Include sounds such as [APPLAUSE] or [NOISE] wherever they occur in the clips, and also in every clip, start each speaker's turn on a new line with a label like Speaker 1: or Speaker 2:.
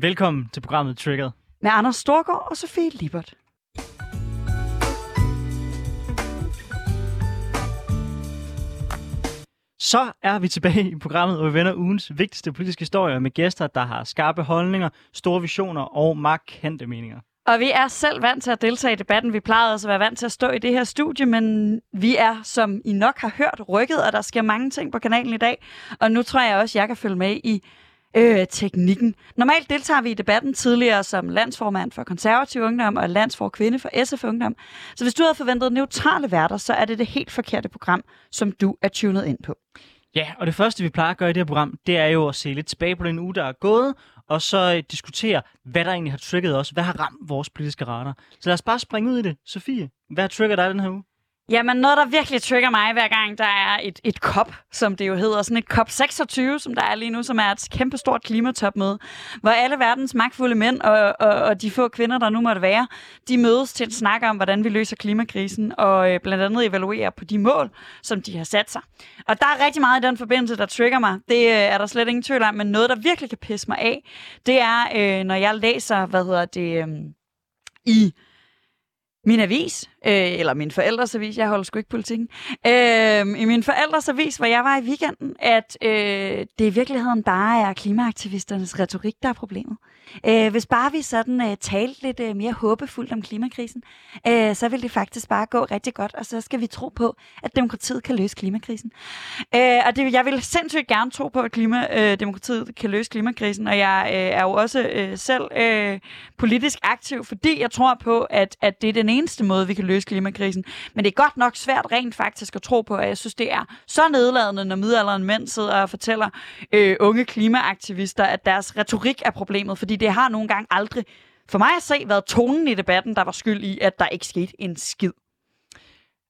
Speaker 1: Velkommen til programmet Triggered.
Speaker 2: Med Anders Storgård og Sofie Libert.
Speaker 1: Så er vi tilbage i programmet, hvor vi vender ugens vigtigste politiske historier med gæster, der har skarpe holdninger, store visioner og markante meninger.
Speaker 2: Og vi er selv vant til at deltage i debatten. Vi plejede også at være vant til at stå i det her studie, men vi er, som I nok har hørt, rykket, og der sker mange ting på kanalen i dag. Og nu tror jeg også, at jeg kan følge med i øh, teknikken. Normalt deltager vi i debatten tidligere som landsformand for konservativ ungdom og landsfor kvinde for SF Ungdom. Så hvis du havde forventet neutrale værter, så er det det helt forkerte program, som du er tunet ind på.
Speaker 1: Ja, og det første, vi plejer at gøre i det her program, det er jo at se lidt tilbage på den uge, der er gået, og så øh, diskutere, hvad der egentlig har trigget os. Hvad har ramt vores politiske radar? Så lad os bare springe ud i det. Sofie, hvad har trigget dig den her uge?
Speaker 2: Jamen, noget, der virkelig trigger mig hver gang, der er et, et COP, som det jo hedder. Sådan et COP26, som der er lige nu, som er et kæmpestort klimatopmøde, hvor alle verdens magtfulde mænd og, og, og de få kvinder, der nu måtte være, de mødes til at snakke om, hvordan vi løser klimakrisen, og øh, blandt andet evaluere på de mål, som de har sat sig. Og der er rigtig meget i den forbindelse, der trigger mig. Det øh, er der slet ingen tvivl om, men noget, der virkelig kan pisse mig af, det er, øh, når jeg læser, hvad hedder det, øh, i min avis, øh, eller min forældres avis, jeg holder sgu ikke politikken, øh, i min forældres avis, hvor jeg var i weekenden, at øh, det i virkeligheden bare er klimaaktivisternes retorik, der er problemet. Øh, hvis bare vi sådan øh, talte lidt øh, mere håbefuldt om klimakrisen, øh, så vil det faktisk bare gå rigtig godt, og så skal vi tro på, at demokratiet kan løse klimakrisen. Øh, og det, jeg vil sindssygt gerne tro på, at klima, øh, demokratiet kan løse klimakrisen, og jeg øh, er jo også øh, selv øh, politisk aktiv, fordi jeg tror på, at, at det er den eneste måde, vi kan løse klimakrisen. Men det er godt nok svært rent faktisk at tro på, at jeg synes, det er så nedladende, når midalderen mænd sidder og fortæller øh, unge klimaaktivister, at deres retorik er problemet, fordi det har nogle gange aldrig, for mig at se, været tonen i debatten, der var skyld i, at der ikke skete en skid.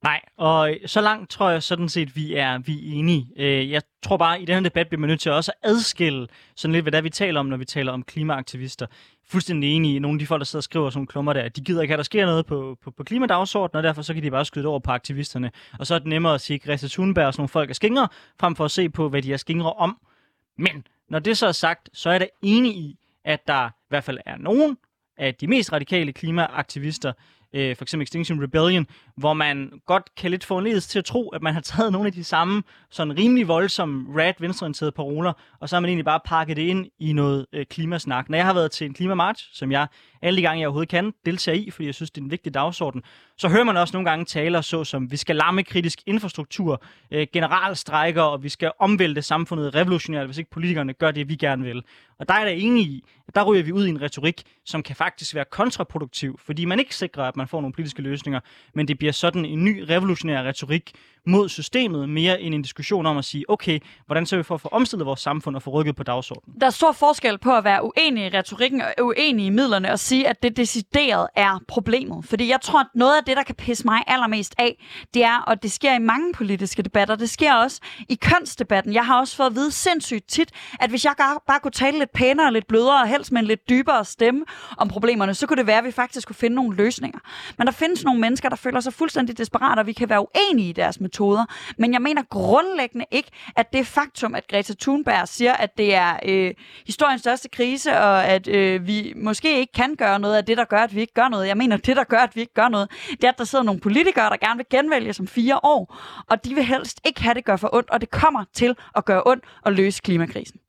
Speaker 1: Nej, og så langt tror jeg sådan set, vi er, vi er enige. Øh, jeg tror bare, at i den her debat bliver man nødt til også at adskille sådan lidt, hvad det er, vi taler om, når vi taler om klimaaktivister. Fuldstændig enige. Nogle af de folk, der sidder og skriver sådan nogle klummer der, de gider ikke at der sker noget på, på, på klimadagsordenen, og derfor så kan de bare skyde over på aktivisterne. Og så er det nemmere at sige, Greta Thunberg og sådan nogle folk er skingre, frem for at se på, hvad de er skingre om. Men når det så er sagt, så er jeg da enig i, at der i hvert fald er nogen af de mest radikale klimaaktivister, øh, for eksempel Extinction Rebellion, hvor man godt kan lidt få til at tro, at man har taget nogle af de samme sådan rimelig voldsomme rad venstreorienterede paroler, og så har man egentlig bare pakket det ind i noget øh, klimasnak. Når jeg har været til en klimamarch, som jeg alle de gange, jeg overhovedet kan deltage i, fordi jeg synes, det er en vigtig dagsorden, så hører man også nogle gange taler så som, vi skal lamme kritisk infrastruktur, øh, generalstrækker, og vi skal omvælte samfundet revolutionært, hvis ikke politikerne gør det, vi gerne vil. Og der er der enig i, at der ryger vi ud i en retorik, som kan faktisk være kontraproduktiv, fordi man ikke sikrer, at man får nogle politiske løsninger, men det bliver sådan en ny revolutionær retorik mod systemet, mere end en diskussion om at sige, okay, hvordan så vi for at få omstillet vores samfund og få rykket på dagsordenen?
Speaker 2: Der er stor forskel på at være uenig i retorikken og uenig i midlerne og sige, at det decideret er problemet. Fordi jeg tror, at noget af det, der kan pisse mig allermest af, det er, og det sker i mange politiske debatter, det sker også i kønsdebatten. Jeg har også fået at vide sindssygt tit, at hvis jeg bare kunne tale lidt pænere, lidt blødere og helst med en lidt dybere stemme om problemerne, så kunne det være, at vi faktisk kunne finde nogle løsninger. Men der findes nogle mennesker, der føler sig fuldstændig desperate, og vi kan være uenige i deres metoder. Men jeg mener grundlæggende ikke, at det faktum, at Greta Thunberg siger, at det er øh, historiens største krise, og at øh, vi måske ikke kan gøre noget er det, der gør, at vi ikke gør noget. Jeg mener, det, der gør, at vi ikke gør noget, det er, at der sidder nogle politikere, der gerne vil genvælge som fire år, og de vil helst ikke have det gør for ondt, og det kommer til at gøre ondt og løse klimakrisen.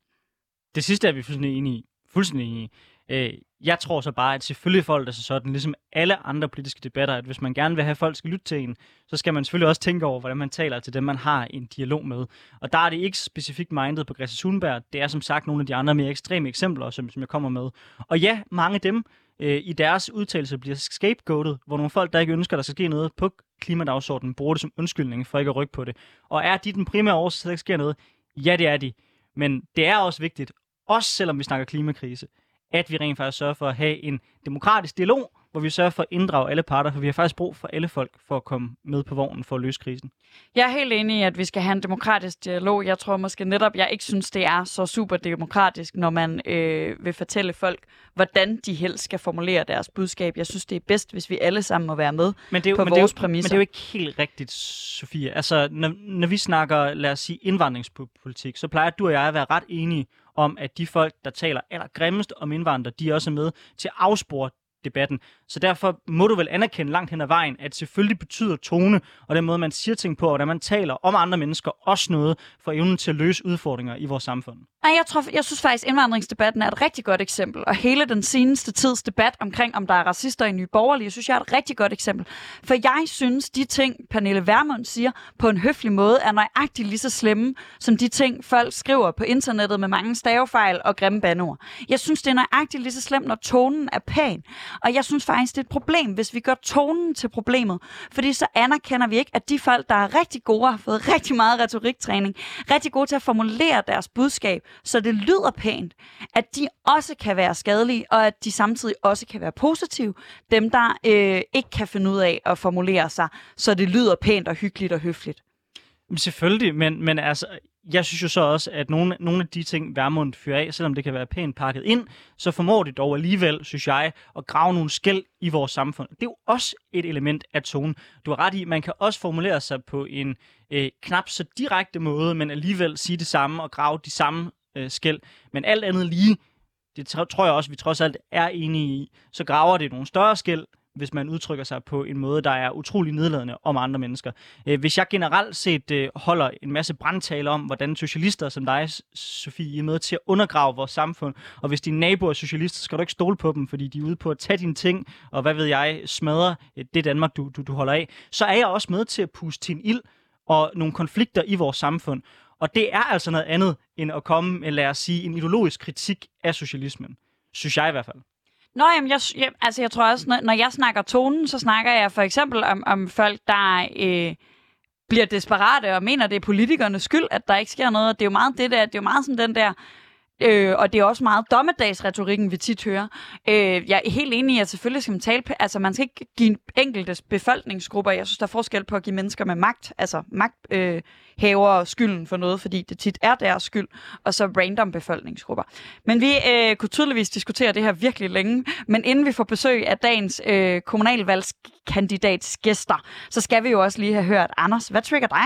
Speaker 1: Det sidste er vi fuldstændig enige i. Fuldstændig enige i. Øh, jeg tror så bare, at selvfølgelig folk er så sådan, ligesom alle andre politiske debatter, at hvis man gerne vil have, at folk skal lytte til en, så skal man selvfølgelig også tænke over, hvordan man taler til dem, man har en dialog med. Og der er det ikke specifikt mindet på Greta Thunberg. Det er som sagt nogle af de andre mere ekstreme eksempler, som, som jeg kommer med. Og ja, mange af dem øh, i deres udtalelse bliver scapegoated, hvor nogle folk, der ikke ønsker, der skal ske noget på klimadagsordenen, bruger det som undskyldning for ikke at rykke på det. Og er de den primære årsag, at der ikke sker noget? Ja, det er de. Men det er også vigtigt, også selvom vi snakker klimakrise, at vi rent faktisk sørger for at have en demokratisk dialog, hvor vi sørger for at inddrage alle parter, for vi har faktisk brug for alle folk for at komme med på vognen for at løse krisen.
Speaker 2: Jeg er helt enig i, at vi skal have en demokratisk dialog. Jeg tror måske netop, jeg ikke synes, det er så super demokratisk, når man øh, vil fortælle folk, hvordan de helst skal formulere deres budskab. Jeg synes, det er bedst, hvis vi alle sammen må være med men det er jo, på men vores
Speaker 1: det
Speaker 2: er jo, præmisser.
Speaker 1: Men det er jo ikke helt rigtigt, Sofie. Altså, når, når vi snakker, lad os sige, indvandringspolitik, så plejer du og jeg at være ret enige om, at de folk, der taler allergrimmest om indvandrere, de er også med til at afspore debatten. Så derfor må du vel anerkende langt hen ad vejen, at selvfølgelig betyder tone og den måde, man siger ting på, og hvordan man taler om andre mennesker, også noget for evnen til at løse udfordringer i vores samfund.
Speaker 2: Nej, jeg, tror, jeg synes faktisk, at indvandringsdebatten er et rigtig godt eksempel. Og hele den seneste tids debat omkring, om der er racister i Nye Borgerlige, synes jeg er et rigtig godt eksempel. For jeg synes, de ting, Pernille Vermund siger på en høflig måde, er nøjagtigt lige så slemme, som de ting, folk skriver på internettet med mange stavefejl og grimme bandeord. Jeg synes, det er nøjagtigt lige så slemt, når tonen er pæn. Og jeg synes faktisk, det er et problem, hvis vi gør tonen til problemet. Fordi så anerkender vi ikke, at de folk, der er rigtig gode, har fået rigtig meget retoriktræning, rigtig gode til at formulere deres budskab, så det lyder pænt, at de også kan være skadelige, og at de samtidig også kan være positive. Dem, der øh, ikke kan finde ud af at formulere sig, så det lyder pænt og hyggeligt og høfligt.
Speaker 1: Selvfølgelig, men, men altså, jeg synes jo så også, at nogle, nogle af de ting, Værmund fyrer af, selvom det kan være pænt pakket ind, så formår det dog alligevel, synes jeg, at grave nogle skæld i vores samfund. Det er jo også et element af tonen. Du har ret i, man kan også formulere sig på en øh, knap så direkte måde, men alligevel sige det samme og grave de samme øh, skæld. Men alt andet lige, det tror jeg også, vi trods alt er enige i, så graver det nogle større skæld, hvis man udtrykker sig på en måde, der er utrolig nedladende om andre mennesker. Øh, hvis jeg generelt set øh, holder en masse brandtaler om, hvordan socialister som dig, Sofie, er med til at undergrave vores samfund, og hvis dine naboer er socialister, skal du ikke stole på dem, fordi de er ude på at tage dine ting, og hvad ved jeg, smadre øh, det Danmark, du, du, du holder af, så er jeg også med til at puste til en ild og nogle konflikter i vores samfund. Og det er altså noget andet, end at komme med, lad os sige, en ideologisk kritik af socialismen. Synes jeg i hvert fald.
Speaker 2: Nå, jamen, jeg, jeg, altså, jeg tror også, når, når jeg snakker tonen, så snakker jeg for eksempel om, om folk, der øh, bliver desperate og mener, det er politikernes skyld, at der ikke sker noget. Det er jo meget det der, det er jo meget sådan den der, Øh, og det er også meget dommedagsretorikken, vi tit hører. Øh, jeg er helt enig i, at selvfølgelig skal man tale... Altså, man skal ikke give enkelte befolkningsgrupper... Jeg synes, der er forskel på at give mennesker med magt, altså magthaver øh, skylden for noget, fordi det tit er deres skyld, og så random befolkningsgrupper. Men vi øh, kunne tydeligvis diskutere det her virkelig længe, men inden vi får besøg af dagens øh, kommunalvalgskandidatsgæster, så skal vi jo også lige have hørt, Anders, hvad trigger dig?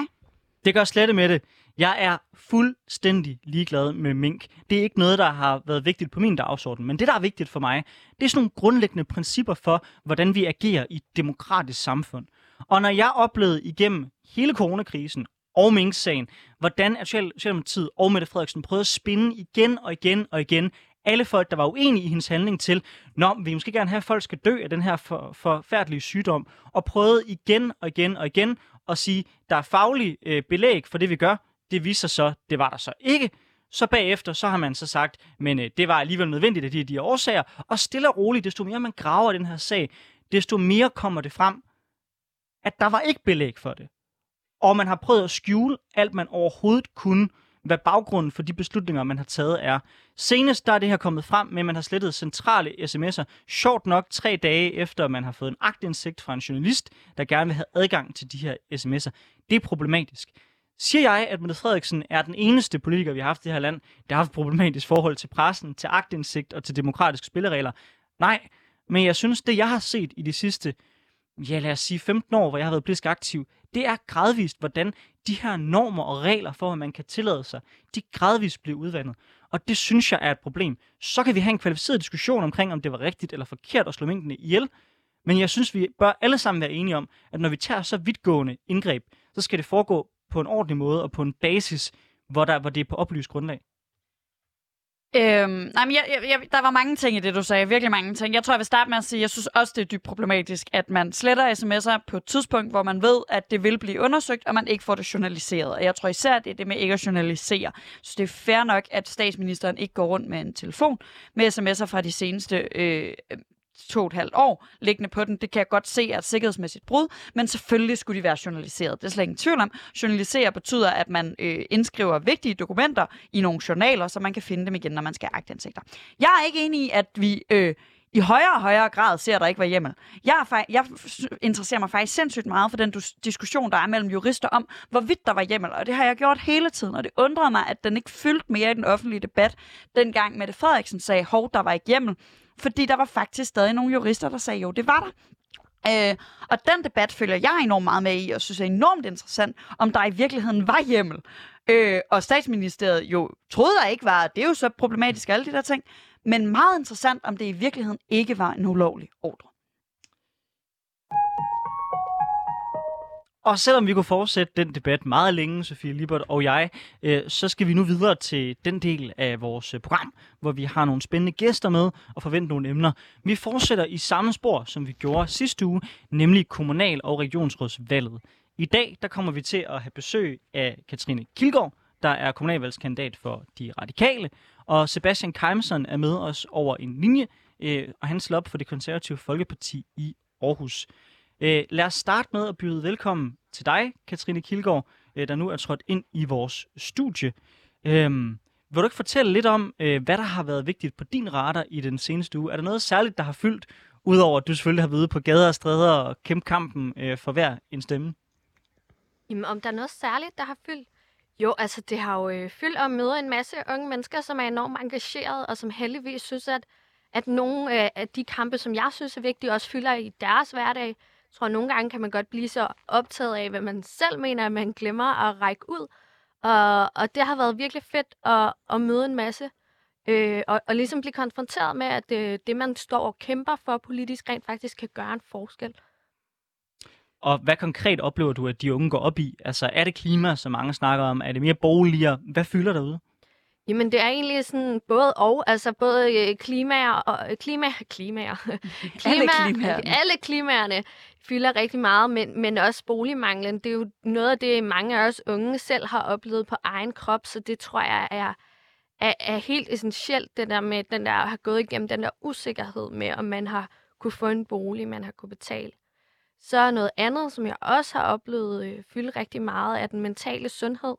Speaker 1: Det gør slet med det. Jeg er fuldstændig ligeglad med mink. Det er ikke noget, der har været vigtigt på min dagsorden, men det, der er vigtigt for mig, det er sådan nogle grundlæggende principper for, hvordan vi agerer i et demokratisk samfund. Og når jeg oplevede igennem hele coronakrisen og Mink-sagen, hvordan Socialdemokratiet og Mette Frederiksen prøvede at spinde igen og igen og igen alle folk, der var uenige i hendes handling til, Nå, vi måske gerne have, at folk skal dø af den her for, forfærdelige sygdom, og prøvede igen og igen og igen at sige, der er faglig øh, belæg for det, vi gør, det viser så, det var der så ikke. Så bagefter, så har man så sagt, men øh, det var alligevel nødvendigt af de, de årsager. Og stille og roligt, desto mere man graver den her sag, desto mere kommer det frem, at der var ikke belæg for det. Og man har prøvet at skjule alt, man overhovedet kunne, hvad baggrunden for de beslutninger, man har taget er. Senest der er det her kommet frem med, at man har slettet centrale sms'er, sjovt nok tre dage efter, man har fået en agtindsigt fra en journalist, der gerne vil have adgang til de her sms'er. Det er problematisk. Siger jeg, at Mette Frederiksen er den eneste politiker, vi har haft i det her land, der har haft problematisk forhold til pressen, til agtindsigt og til demokratiske spilleregler? Nej, men jeg synes, det jeg har set i de sidste, ja lad os sige 15 år, hvor jeg har været politisk aktiv, det er gradvist, hvordan de her normer og regler for, hvad man kan tillade sig, de gradvist bliver udvandet. Og det synes jeg er et problem. Så kan vi have en kvalificeret diskussion omkring, om det var rigtigt eller forkert at slå minkene ihjel. Men jeg synes, vi bør alle sammen være enige om, at når vi tager så vidtgående indgreb, så skal det foregå på en ordentlig måde og på en basis, hvor, der, hvor det er på oplyst grundlag?
Speaker 2: Øhm, nej, men jeg, jeg, jeg, der var mange ting i det, du sagde. Virkelig mange ting. Jeg tror, jeg vil starte med at sige, at jeg synes også, det er dybt problematisk, at man sletter sms'er på et tidspunkt, hvor man ved, at det vil blive undersøgt, og man ikke får det journaliseret. Og jeg tror især, det er det med ikke at journalisere. Så det er fair nok, at statsministeren ikke går rundt med en telefon med sms'er fra de seneste øh, to og et halvt år liggende på den. Det kan jeg godt se er et sikkerhedsmæssigt brud, men selvfølgelig skulle de være journaliseret. Det er slet ingen tvivl om. Journalisere betyder, at man øh, indskriver vigtige dokumenter i nogle journaler, så man kan finde dem igen, når man skal have agtindsigter. Jeg er ikke enig i, at vi øh, i højere og højere grad ser, der ikke var hjemmel. Jeg, er, jeg interesserer mig faktisk sindssygt meget for den diskussion, der er mellem jurister om, hvorvidt der var hjemmel, og det har jeg gjort hele tiden, og det undrede mig, at den ikke fyldte mere i den offentlige debat, dengang Mette Frederiksen sagde, hov, der var ikke hjemmel. Fordi der var faktisk stadig nogle jurister, der sagde, jo, det var der. Øh, og den debat følger jeg enormt meget med i, og synes er enormt interessant, om der i virkeligheden var hjemmel. Øh, og statsministeriet jo troede der ikke var, det er jo så problematisk alle de der ting, men meget interessant, om det i virkeligheden ikke var en ulovlig ordre.
Speaker 1: Og selvom vi kunne fortsætte den debat meget længe, Sofie Libert og jeg, øh, så skal vi nu videre til den del af vores øh, program, hvor vi har nogle spændende gæster med og forventer nogle emner. Vi fortsætter i samme spor, som vi gjorde sidste uge, nemlig kommunal- og regionsrådsvalget. I dag der kommer vi til at have besøg af Katrine Kilgaard, der er kommunalvalgskandidat for De Radikale, og Sebastian Keimson er med os over en linje, øh, og han slår op for det konservative Folkeparti i Aarhus. Øh, lad os starte med at byde velkommen til dig, Katrine Kilgaard, øh, der nu er trådt ind i vores studie. Øh, vil du ikke fortælle lidt om, øh, hvad der har været vigtigt på din radar i den seneste uge? Er der noget særligt, der har fyldt, udover at du selvfølgelig har været på gader og stræder og kæmpe kampen øh, for hver en stemme?
Speaker 3: Jamen, om der er noget særligt, der har fyldt? Jo, altså det har jo øh, fyldt at møde en masse unge mennesker, som er enormt engagerede, og som heldigvis synes, at, at nogle øh, af de kampe, som jeg synes er vigtige, også fylder i deres hverdag. Jeg tror, nogle gange kan man godt blive så optaget af, hvad man selv mener, at man glemmer at række ud. Og, og det har været virkelig fedt at, at møde en masse, øh, og, og ligesom blive konfronteret med, at det, det, man står og kæmper for politisk, rent faktisk kan gøre en forskel.
Speaker 1: Og hvad konkret oplever du, at de unge går op i? Altså, er det klima, som mange snakker om? Er det mere boliger? Hvad fylder derude?
Speaker 3: Jamen, det er egentlig sådan både og, altså både øh, klimaer og øh, klima, klimaer. [LAUGHS]
Speaker 2: Alle klimaerne. [LAUGHS]
Speaker 3: Alle klimaerne fylder rigtig meget, men, men også boligmanglen. Det er jo noget af det, mange af os unge selv har oplevet på egen krop, så det tror jeg er, er, er helt essentielt, det der med den der har gået igennem den der usikkerhed med, om man har kunne få en bolig, man har kunne betale. Så er noget andet, som jeg også har oplevet øh, fylde rigtig meget, er den mentale sundhed.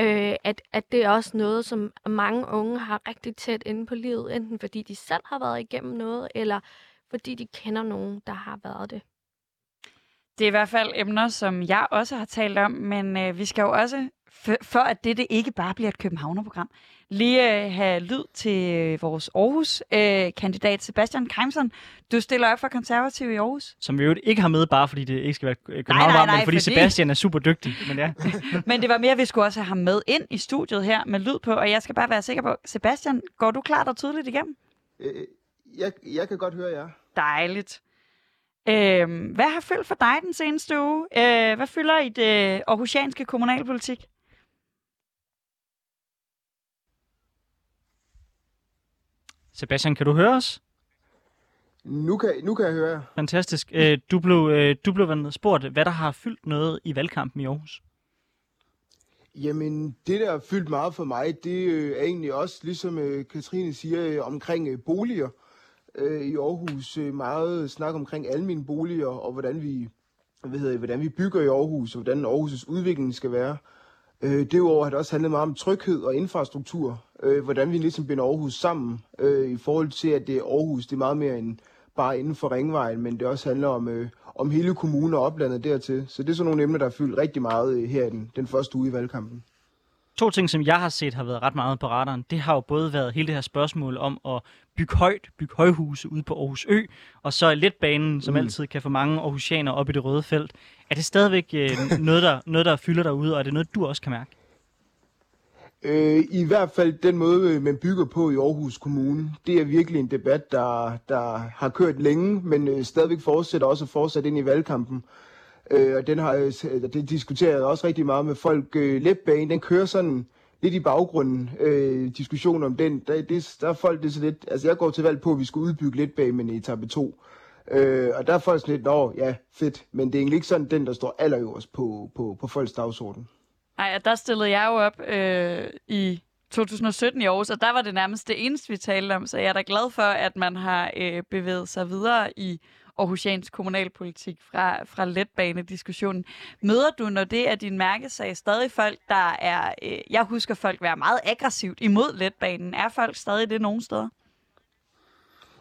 Speaker 3: Øh, at, at det er også noget, som mange unge har rigtig tæt inde på livet, enten fordi de selv har været igennem noget, eller fordi de kender nogen, der har været det.
Speaker 2: Det er i hvert fald emner, som jeg også har talt om, men øh, vi skal jo også, for, for at dette ikke bare bliver et københavnerprogram, lige øh, have lyd til øh, vores Aarhus-kandidat øh, Sebastian Keimson. Du stiller op for konservativ i Aarhus.
Speaker 1: Som vi jo ikke har med, bare fordi det ikke skal være København, nej, nej, nej, men fordi, fordi Sebastian er super dygtig. Men, ja. [LAUGHS] [LAUGHS]
Speaker 2: men det var mere, at vi skulle også have ham med ind i studiet her med lyd på, og jeg skal bare være sikker på, Sebastian, går du klart og tydeligt igennem?
Speaker 4: Øh, jeg, jeg kan godt høre jer.
Speaker 2: Dejligt. Øh, hvad har fyldt for dig den seneste uge? Øh, hvad fylder i det aarhusianske kommunalpolitik?
Speaker 1: Sebastian, kan du høre os?
Speaker 4: Nu kan, nu kan jeg høre jer.
Speaker 1: Fantastisk. Øh, du blev, øh, du blev spurgt, hvad der har fyldt noget i valgkampen i Aarhus.
Speaker 4: Jamen, det der har fyldt meget for mig, det øh, er egentlig også, ligesom Katrine siger, omkring boliger i Aarhus. Meget snak omkring almindelige boliger, og hvordan vi, hvad hedder, hvordan vi bygger i Aarhus, og hvordan Aarhus' udvikling skal være. Øh, Derudover har det også handlet meget om tryghed og infrastruktur, øh, hvordan vi ligesom binder Aarhus sammen, øh, i forhold til, at det er Aarhus, det er meget mere end bare inden for ringvejen, men det også handler om, øh, om hele kommunen og oplandet dertil. Så det er sådan nogle emner, der har fyldt rigtig meget øh, her i den, den første uge i valgkampen.
Speaker 1: To ting, som jeg har set har været ret meget på radaren, det har jo både været hele det her spørgsmål om at bygge højt, bygge højhuse ude på Aarhus Ø, og så letbanen, som mm. altid kan få mange aarhusianer op i det røde felt. Er det stadigvæk øh, [LAUGHS] noget, der, noget, der fylder derude, og er det noget, du også kan mærke?
Speaker 4: Øh, I hvert fald den måde, man bygger på i Aarhus Kommune, det er virkelig en debat, der, der har kørt længe, men øh, stadigvæk fortsætter også at fortsætte ind i valgkampen. Øh, og den har øh, øh, det diskuterer jeg også rigtig meget med folk. Øh, letbanen, den kører sådan lidt i baggrunden, øh, diskussion om den. Der, det, der er folk, det er så lidt, altså jeg går til valg på, at vi skal udbygge letbanen i etape 2. Øh, og der er folk sådan lidt, nå ja, fedt, men det er egentlig ikke sådan den, der står allerøverst på, på, på folks dagsorden.
Speaker 2: Nej, der stillede jeg jo op øh, i 2017 i Aarhus, og der var det nærmest det eneste, vi talte om. Så jeg er da glad for, at man har øh, bevæget sig videre i Aarhusiansk kommunalpolitik fra, fra letbanediskussionen. Møder du, når det er din mærkesag, stadig folk, der er... Øh, jeg husker folk være meget aggressivt imod letbanen. Er folk stadig det nogen steder?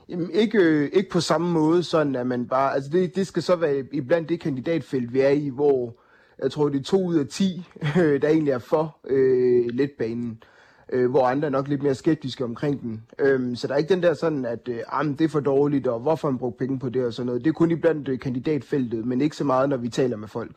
Speaker 4: Jamen, ikke, øh, ikke på samme måde, sådan at man bare... Altså, det, det skal så være iblandt det kandidatfelt, vi er i, hvor jeg tror, det er to ud af ti, [LAUGHS] der egentlig er for øh, letbanen. øh, øh, hvor andre er nok lidt mere skeptiske omkring den. Øhm, så der er ikke den der sådan, at øh, ah, det er for dårligt, og hvorfor man brugt penge på det og sådan noget. Det er kun blandt øh, kandidatfeltet, men ikke så meget, når vi taler med folk.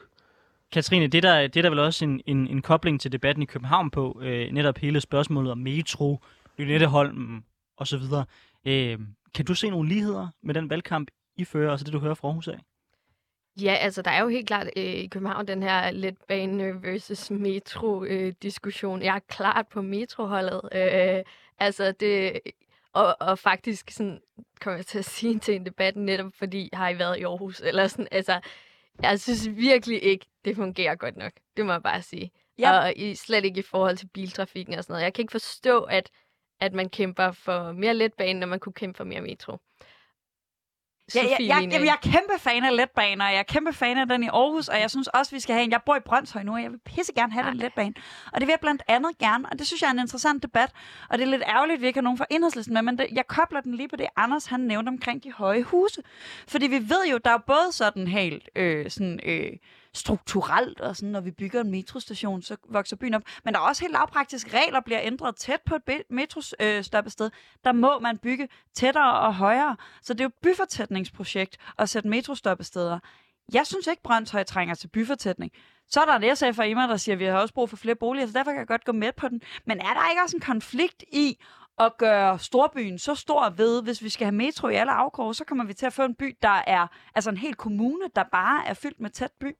Speaker 1: Katrine, det der, det er der vel også en, en, en kobling til debatten i København på, øh, netop hele spørgsmålet om metro, Lynetteholm og så videre. Øh, kan du se nogle ligheder med den valgkamp, I fører, og så det, du hører fra Aarhus af?
Speaker 3: Ja, altså der er jo helt klart øh, i København den her letbane versus metro-diskussion. Øh, jeg er klart på metroholdet. Øh, altså det, og, og faktisk sådan, kommer jeg til at sige til en debat netop, fordi har I været i Aarhus? Eller sådan, altså, jeg synes virkelig ikke, det fungerer godt nok. Det må jeg bare sige. Ja. Og i, slet ikke i forhold til biltrafikken og sådan noget. Jeg kan ikke forstå, at, at man kæmper for mere letbane, når man kunne kæmpe for mere metro.
Speaker 2: Ja, jeg, jeg, jeg, jeg er kæmpe fan af letbaner, og jeg er kæmpe fan af den i Aarhus, og jeg synes også, vi skal have en. Jeg bor i Brøndshøj nu, og jeg vil pisse gerne have den letbane. Og det vil jeg blandt andet gerne, og det synes jeg er en interessant debat. Og det er lidt ærgerligt, at vi ikke har nogen fra enhedslisten med, men det, jeg kobler den lige på det, Anders han nævnte omkring de høje huse. Fordi vi ved jo, der er både sådan helt øh, sådan, øh, strukturelt, og sådan, når vi bygger en metrostation, så vokser byen op. Men der er også helt lavpraktiske regler, bliver ændret tæt på et metrostoppested. Øh, der må man bygge tættere og højere. Så det er jo et byfortætningsprojekt at sætte metrostoppesteder. Jeg synes ikke, Brøndshøj trænger til byfortætning. Så er der en SF fra Emma, der siger, at vi har også brug for flere boliger, så derfor kan jeg godt gå med på den. Men er der ikke også en konflikt i at gøre storbyen så stor ved, hvis vi skal have metro i alle afkroge, så kommer vi til at få en by, der er altså en hel kommune, der bare er fyldt med tæt by.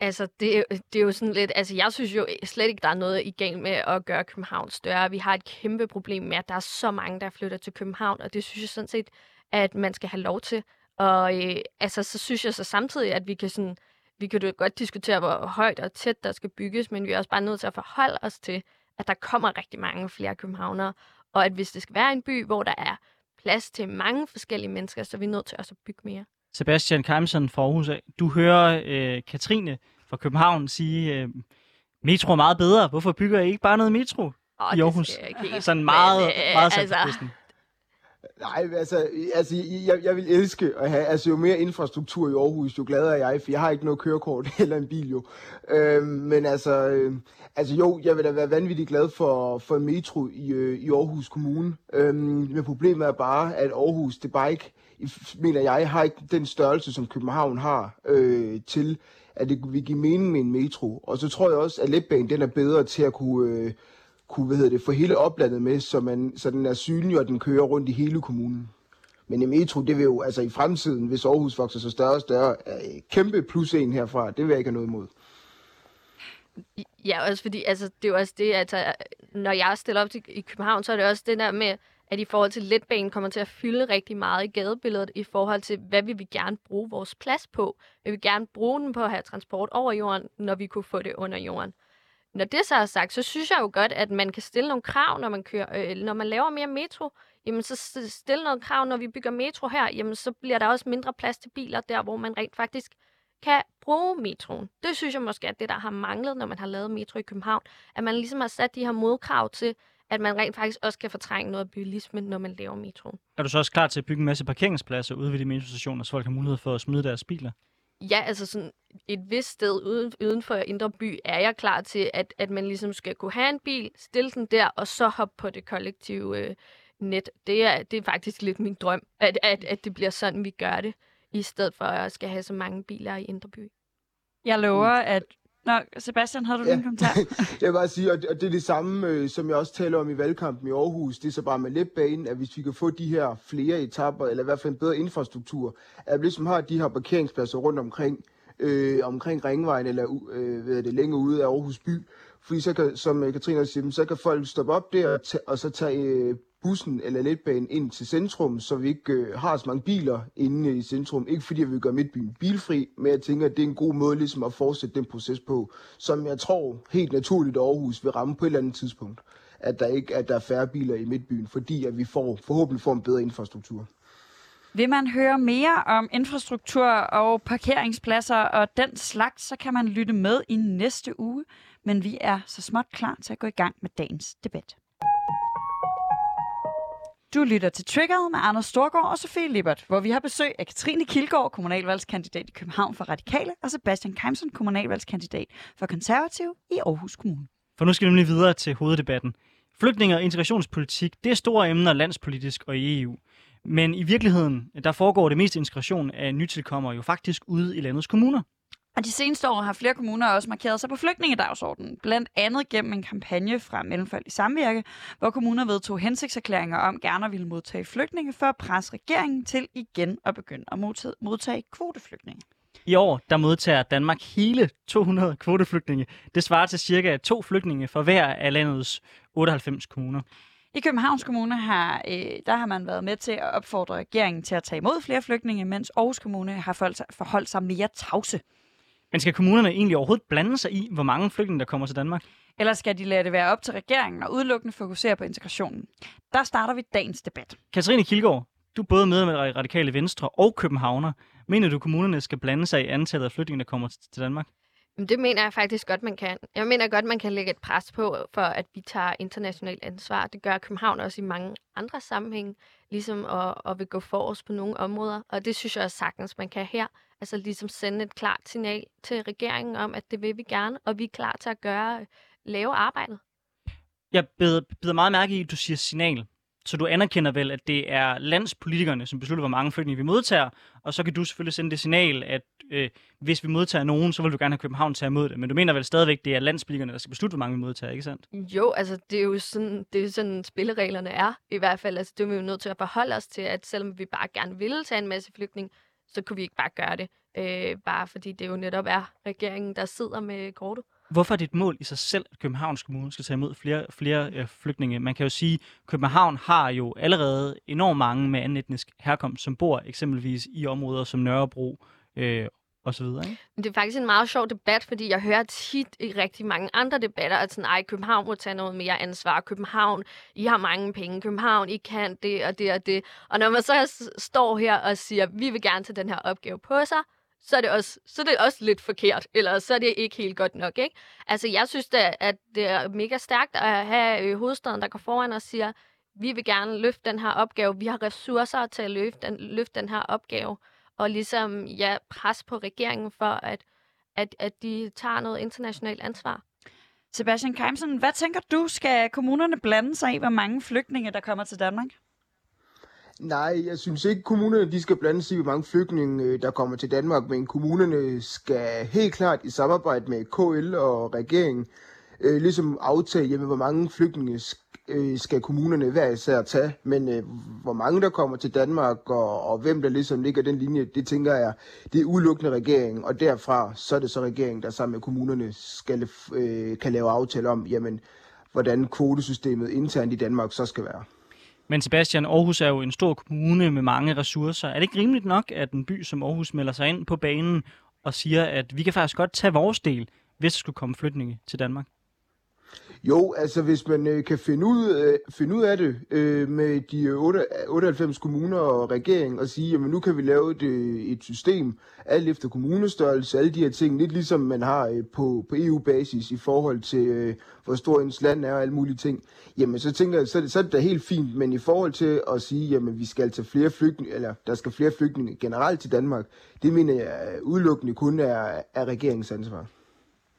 Speaker 3: Altså, det, det er jo sådan lidt... Altså, jeg synes jo slet ikke, der er noget i gang med at gøre København større. Vi har et kæmpe problem med, at der er så mange, der flytter til København, og det synes jeg sådan set, at man skal have lov til. Og øh, altså, så synes jeg så samtidig, at vi kan sådan... Vi kan jo godt diskutere, hvor højt og tæt der skal bygges, men vi er også bare nødt til at forholde os til, at der kommer rigtig mange flere københavnere, og at hvis det skal være en by, hvor der er plads til mange forskellige mennesker, så er vi nødt til også at bygge mere.
Speaker 1: Sebastian Keimsen fra Aarhus Du hører øh, Katrine fra København sige, øh, metro er meget bedre. Hvorfor bygger I ikke bare noget metro oh, i Aarhus? Det Sådan meget, men, øh, meget altså,
Speaker 4: Nej, altså, altså jeg, jeg vil elske at have, altså jo mere infrastruktur i Aarhus, jo gladere er jeg, for jeg har ikke noget kørekort [LAUGHS] eller en bil jo. Øhm, men altså, øh, altså jo, jeg vil da være vanvittigt glad for, for metro i, øh, i Aarhus Kommune. Øhm, men problemet er bare, at Aarhus, det bare ikke, mener jeg, har ikke den størrelse, som København har øh, til, at det vil give mening med en metro. Og så tror jeg også, at letbanen den er bedre til at kunne, øh, kunne hvad hedder det, få hele oplandet med, så, man, så den er synlig, og den kører rundt i hele kommunen. Men en metro, det vil jo altså i fremtiden, hvis Aarhus vokser så større og større, er kæmpe plus en herfra. Det vil jeg ikke have noget imod.
Speaker 3: Ja, også fordi, altså, det er jo også det, at altså, når jeg stiller op til, i København, så er det også det der med, at i forhold til letbanen kommer til at fylde rigtig meget i gadebilledet i forhold til, hvad vi vil gerne bruge vores plads på. Vi vil gerne bruge den på at have transport over jorden, når vi kunne få det under jorden. Når det så er sagt, så synes jeg jo godt, at man kan stille nogle krav, når man, kører, øh, når man laver mere metro. Jamen, så stille noget krav, når vi bygger metro her, jamen, så bliver der også mindre plads til biler der, hvor man rent faktisk kan bruge metroen. Det synes jeg måske er det, der har manglet, når man har lavet metro i København. At man ligesom har sat de her modkrav til, at man rent faktisk også kan fortrænge noget af bilismen, når man laver metroen.
Speaker 1: Er du så også klar til at bygge en masse parkeringspladser ude ved de metrostationer, så folk har mulighed for at smide deres biler?
Speaker 3: Ja, altså sådan et vist sted uden, uden for Indre By er jeg klar til, at, at man ligesom skal kunne have en bil, stille den der, og så hoppe på det kollektive øh, net. Det er, det er faktisk lidt min drøm, at, at, at det bliver sådan, vi gør det, i stedet for at skal have så mange biler i Indre By.
Speaker 2: Jeg lover, at Nå, Sebastian, havde du ja. en kommentar? [LAUGHS]
Speaker 4: jeg vil bare sige, og det, og det er det samme, øh, som jeg også taler om i valgkampen i Aarhus. Det er så bare med letbanen, at hvis vi kan få de her flere etapper, eller i hvert fald en bedre infrastruktur, at vi ligesom har de her parkeringspladser rundt omkring, øh, omkring Ringvejen, eller øh, ved det, længere ude af Aarhus by, fordi så kan, som øh, Katrine siger, så kan folk stoppe op der og, og så tage øh, bussen eller letbanen ind til centrum, så vi ikke øh, har så mange biler inde i centrum. Ikke fordi vi vil gøre Midtbyen bilfri, men jeg tænker, at det er en god måde ligesom at fortsætte den proces på, som jeg tror helt naturligt Aarhus vil ramme på et eller andet tidspunkt. At der ikke at der er færre biler i Midtbyen, fordi at vi får, forhåbentlig får en bedre infrastruktur.
Speaker 2: Vil man høre mere om infrastruktur og parkeringspladser og den slags, så kan man lytte med i næste uge. Men vi er så småt klar til at gå i gang med dagens debat. Du lytter til Triggeret med Anders Storgård og Sofie Lippert, hvor vi har besøg af Katrine Kilgaard, kommunalvalgskandidat i København for Radikale, og Sebastian Keimsen, kommunalvalgskandidat for Konservativ i Aarhus Kommune.
Speaker 1: For nu skal vi nemlig videre til hoveddebatten. Flygtninge og integrationspolitik, det er store emner landspolitisk og i EU. Men i virkeligheden, der foregår det meste integration af nytilkommere jo faktisk ude i landets kommuner.
Speaker 2: Og de seneste år har flere kommuner også markeret sig på flygtningedagsordenen, blandt andet gennem en kampagne fra Mellemfolk i Samvirke, hvor kommuner vedtog hensigtserklæringer om gerne at ville modtage flygtninge for at presse regeringen til igen at begynde at modtage, kvoteflygtninge.
Speaker 1: I år der modtager Danmark hele 200 kvoteflygtninge. Det svarer til cirka to flygtninge for hver af landets 98 kommuner.
Speaker 2: I Københavns Kommune har, øh, der har man været med til at opfordre regeringen til at tage imod flere flygtninge, mens Aarhus Kommune har forholdt sig, forholdt sig mere tavse.
Speaker 1: Men skal kommunerne egentlig overhovedet blande sig i, hvor mange flygtninge, der kommer til Danmark?
Speaker 2: Eller skal de lade det være op til regeringen og udelukkende fokusere på integrationen? Der starter vi dagens debat.
Speaker 1: Katrine Kilgaard, du er både med med Radikale Venstre og Københavner. Mener du, kommunerne skal blande sig i antallet af flygtninge, der kommer til Danmark?
Speaker 3: Men Det mener jeg faktisk godt, man kan. Jeg mener godt, man kan lægge et pres på, øh, for at vi tager internationalt ansvar. Det gør København også i mange andre sammenhænge, ligesom at, at vil gå forrest på nogle områder. Og det synes jeg også sagtens, man kan her. Altså ligesom sende et klart signal til regeringen om, at det vil vi gerne, og vi er klar til at gøre, øh, lave arbejdet.
Speaker 1: Jeg beder, beder meget mærke i, at du siger signal. Så du anerkender vel, at det er landspolitikerne, som beslutter, hvor mange flygtninge vi modtager, og så kan du selvfølgelig sende det signal, at øh, hvis vi modtager nogen, så vil du gerne have København til at imod det. Men du mener vel stadigvæk, det er landspolitikerne, der skal beslutte, hvor mange vi modtager, ikke sandt?
Speaker 3: Jo, altså det er jo sådan, det er sådan spillereglerne er i hvert fald. Altså det er vi jo nødt til at forholde os til, at selvom vi bare gerne ville tage en masse flygtning, så kunne vi ikke bare gøre det. Øh, bare fordi det jo netop er regeringen, der sidder med kortet.
Speaker 1: Hvorfor er det et mål i sig selv, at Københavns Kommune skal tage imod flere, flere øh, flygtninge? Man kan jo sige, at København har jo allerede enormt mange med anden etnisk herkomst, som bor eksempelvis i områder som Nørrebro øh, og så videre, ikke?
Speaker 3: Men det er faktisk en meget sjov debat, fordi jeg hører tit i rigtig mange andre debatter, at sådan, ej, København må tage noget mere ansvar. København, I har mange penge. København, I kan det og det og det. Og når man så står her og siger, vi vil gerne tage den her opgave på sig, så er det også, så er det også lidt forkert, eller så er det ikke helt godt nok, ikke? Altså, jeg synes da, at det er mega stærkt at have øh, hovedstaden, der går foran og siger, vi vil gerne løfte den her opgave, vi har ressourcer til at løfte den, løfte den her opgave, og ligesom, ja, pres på regeringen for, at, at, at de tager noget internationalt ansvar.
Speaker 2: Sebastian Keimsen, hvad tænker du, skal kommunerne blande sig i, hvor mange flygtninge, der kommer til Danmark?
Speaker 4: Nej, jeg synes ikke, kommunerne de skal blande sig i, hvor mange flygtninge, øh, der kommer til Danmark, men kommunerne skal helt klart i samarbejde med KL og regeringen øh, ligesom aftale, jamen, hvor mange flygtninge sk- øh, skal kommunerne hver især tage, men øh, hvor mange der kommer til Danmark, og, og hvem der ligesom ligger den linje, det tænker jeg, det er udelukkende regeringen, og derfra så er det så regeringen, der sammen med kommunerne skal, øh, kan lave aftale om, jamen, hvordan kvotesystemet internt i Danmark så skal være.
Speaker 1: Men Sebastian, Aarhus er jo en stor kommune med mange ressourcer. Er det ikke rimeligt nok, at en by som Aarhus melder sig ind på banen og siger, at vi kan faktisk godt tage vores del, hvis der skulle komme flytninge til Danmark?
Speaker 4: Jo, altså hvis man øh, kan finde ud, øh, finde ud af det øh, med de 8, 98 kommuner og regeringen og sige, jamen nu kan vi lave et, øh, et system, alt efter kommunestørrelse, alle de her ting, lidt ligesom man har øh, på, på EU-basis i forhold til, øh, hvor stor ens land er og alle mulige ting, jamen så tænker jeg, så er, det, så er det da helt fint, men i forhold til at sige, jamen vi skal tage flere flygtninge, eller der skal flere flygtninge generelt til Danmark, det mener jeg øh, udelukkende kun er, er regeringens ansvar.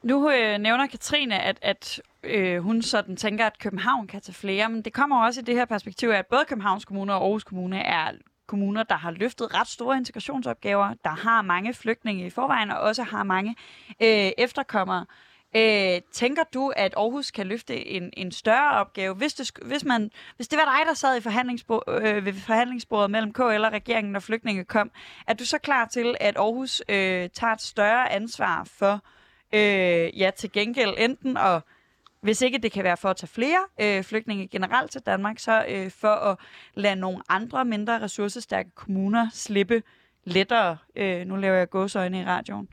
Speaker 2: Nu øh, nævner Katrine, at, at øh, hun sådan tænker, at København kan tage flere, men det kommer også i det her perspektiv, at både Københavns Kommune og Aarhus Kommune er kommuner, der har løftet ret store integrationsopgaver, der har mange flygtninge i forvejen, og også har mange øh, efterkommere. Øh, tænker du, at Aarhus kan løfte en, en større opgave, hvis det, hvis, man, hvis det var dig, der sad i forhandlingsbord, øh, ved forhandlingsbordet mellem KL og regeringen, når flygtninge kom, er du så klar til, at Aarhus øh, tager et større ansvar for øh, Øh, ja, til gengæld enten at, hvis ikke det kan være for at tage flere øh, flygtninge generelt til Danmark, så øh, for at lade nogle andre mindre ressourcestærke kommuner slippe lettere. Øh, nu laver jeg gåsøjne i radioen.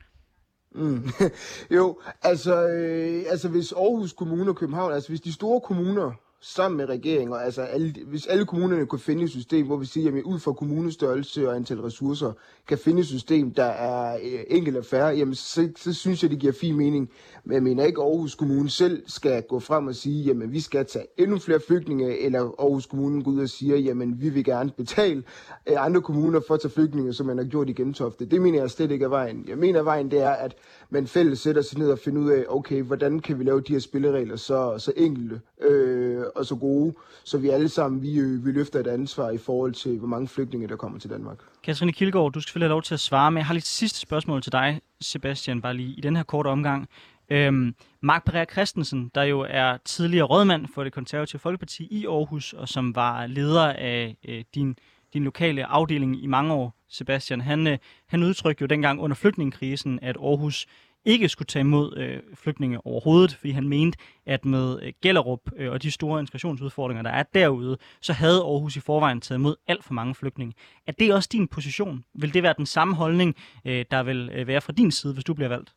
Speaker 4: Mm. [LAUGHS] jo, altså, øh, altså hvis Aarhus Kommune og København, altså hvis de store kommuner, sammen med regeringen, og altså alle, hvis alle kommunerne kunne finde et system, hvor vi siger, jamen ud fra kommunestørrelse og antal ressourcer, kan finde et system, der er øh, enkelt og færre, jamen så, så synes jeg, det giver fin mening. Men jeg mener ikke, at Aarhus Kommune selv skal gå frem og sige, jamen vi skal tage endnu flere flygtninge, eller Aarhus Kommune går ud og siger, jamen vi vil gerne betale øh, andre kommuner for at tage flygtninge, som man har gjort i Gentofte. Det mener jeg slet ikke er vejen. Jeg mener, at vejen det er, at man fælles sætter sig ned og finder ud af, okay, hvordan kan vi lave de her spilleregler så, så enkelte øh, og så gode, så vi alle sammen vi, øh, vi løfter et ansvar i forhold til, hvor mange flygtninge, der kommer til Danmark.
Speaker 1: Katrine Kilgaard, du skal selvfølgelig have lov til at svare, men jeg har lige et sidste spørgsmål til dig, Sebastian, bare lige i den her korte omgang. Øhm, Mark Pereira Christensen, der jo er tidligere rådmand for det konservative Folkeparti i Aarhus, og som var leder af øh, din, din lokale afdeling i mange år, Sebastian, han, øh, han udtrykte jo dengang under flygtningekrisen, at Aarhus ikke skulle tage imod øh, flygtninge overhovedet, fordi han mente, at med øh, Gellerup øh, og de store integrationsudfordringer, der er derude, så havde Aarhus i forvejen taget imod alt for mange flygtninge. Er det også din position? Vil det være den samme holdning, øh, der vil øh, være fra din side, hvis du bliver valgt?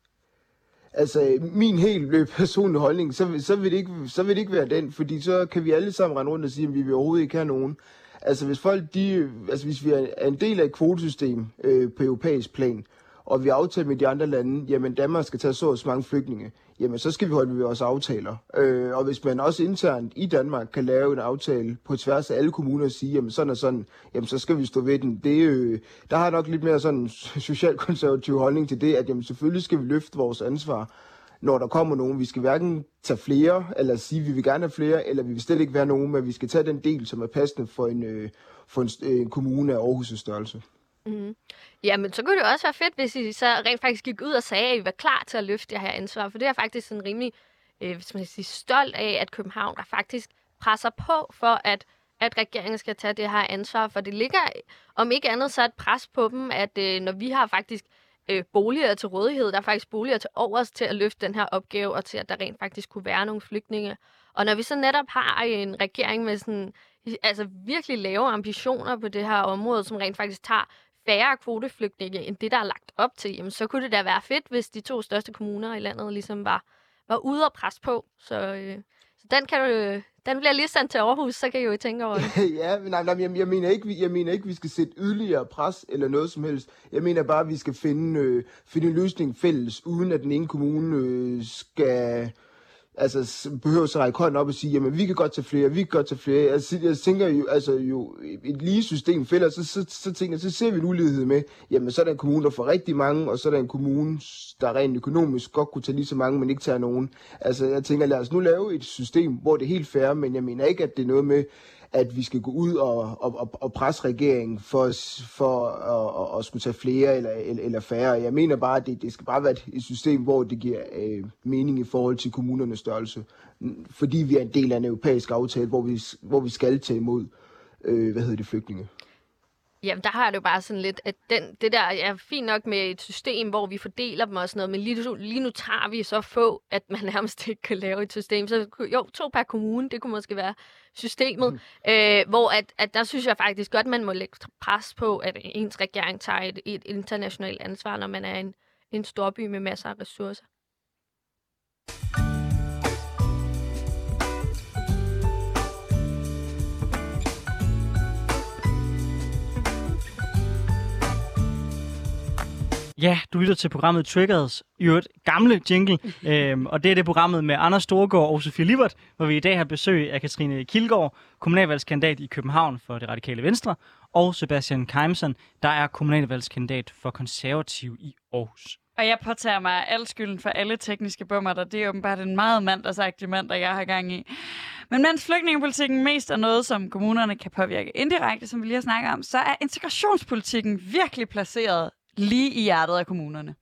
Speaker 4: Altså, min helt øh, personlige holdning, så, så, vil det ikke, så vil det ikke være den, fordi så kan vi alle sammen rende rundt og sige, at vi vil overhovedet ikke have nogen. Altså, hvis folk, de, altså, hvis vi er en del af et kvotesystem øh, på europæisk plan, og vi aftaler med de andre lande, jamen Danmark skal tage så og så mange flygtninge, jamen så skal vi holde ved vores aftaler. Øh, og hvis man også internt i Danmark kan lave en aftale på tværs af alle kommuner og sige, jamen sådan og sådan, jamen så skal vi stå ved den. Det, øh, der har jeg nok lidt mere sådan en [LAUGHS] socialkonservativ holdning til det, at jamen selvfølgelig skal vi løfte vores ansvar, når der kommer nogen. Vi skal hverken tage flere, eller sige, at vi vil gerne have flere, eller vi vil slet ikke være nogen, men vi skal tage den del, som er passende for en, øh, for en, øh, en kommune af Aarhus' størrelse.
Speaker 3: Mm. Jamen, så kunne det også være fedt, hvis I så rent faktisk gik ud og sagde, at I var klar til at løfte det her ansvar. For det er faktisk sådan rimelig øh, hvis man sige, stolt af, at København der faktisk presser på for, at, at regeringen skal tage det her ansvar. For det ligger, om ikke andet, så et pres på dem, at øh, når vi har faktisk øh, boliger til rådighed, der er faktisk boliger til overs til at løfte den her opgave, og til at der rent faktisk kunne være nogle flygtninge. Og når vi så netop har øh, en regering med sådan, altså virkelig lave ambitioner på det her område, som rent faktisk tager færre kvoteflygtninge end det, der er lagt op til, jamen, så kunne det da være fedt, hvis de to største kommuner i landet ligesom var, var ude og presse på. Så, øh, så den, kan du, øh, den bliver lige sendt til Aarhus, så kan I jo tænke over det. [LAUGHS]
Speaker 4: ja, men nej, nej, jeg, jeg, mener ikke, jeg mener ikke, vi skal sætte yderligere pres eller noget som helst. Jeg mener bare, at vi skal finde, øh, finde en løsning fælles, uden at den ene kommune øh, skal altså, behøver så række hånden op og sige, jamen vi kan godt tage flere, vi kan godt tage flere. Altså, jeg tænker jo, altså jo, et lige system fælder, så, så, så, tænker, jeg, så ser vi en ulighed med, jamen så er der en kommune, der får rigtig mange, og så er der en kommune, der rent økonomisk godt kunne tage lige så mange, men ikke tager nogen. Altså jeg tænker, lad os nu lave et system, hvor det er helt fair, men jeg mener ikke, at det er noget med, at vi skal gå ud og, og, og, og presse regeringen for, for at, at, at skulle tage flere eller, eller, eller færre. Jeg mener bare, at det, det skal bare være et, system, hvor det giver øh, mening i forhold til kommunernes størrelse. Fordi vi er en del af en europæisk aftale, hvor vi, hvor vi skal tage imod øh, hvad hedder det, flygtninge.
Speaker 3: Jamen, der har jeg det jo bare sådan lidt, at den, det der er fint nok med et system, hvor vi fordeler dem og sådan noget, men lige nu, lige nu tager vi så få, at man [LAUGHS] nærmest ikke kan lave et system. Så jo, to per kommune, det kunne måske være systemet, mm. øh, hvor at, at der synes jeg faktisk godt, man må lægge pres på, at ens regering tager et, et internationalt ansvar, når man er en, en storby med masser af ressourcer.
Speaker 1: Ja, du lytter til programmet Triggers, i øvrigt gamle jingle, [LAUGHS] øhm, og det er det programmet med Anders Storgård og Sofie Libert, hvor vi i dag har besøg af Katrine Kilgaard, kommunalvalgskandidat i København for det radikale Venstre, og Sebastian Keimsen, der er kommunalvalgskandidat for konservativ i Aarhus.
Speaker 2: Og jeg påtager mig al skylden for alle tekniske bummer, der det er åbenbart en meget mandagsagtig mand, der jeg har gang i. Men mens flygtningepolitikken mest er noget, som kommunerne kan påvirke indirekte, som vi lige har snakket om, så er integrationspolitikken virkelig placeret lige i hjertet af kommunerne.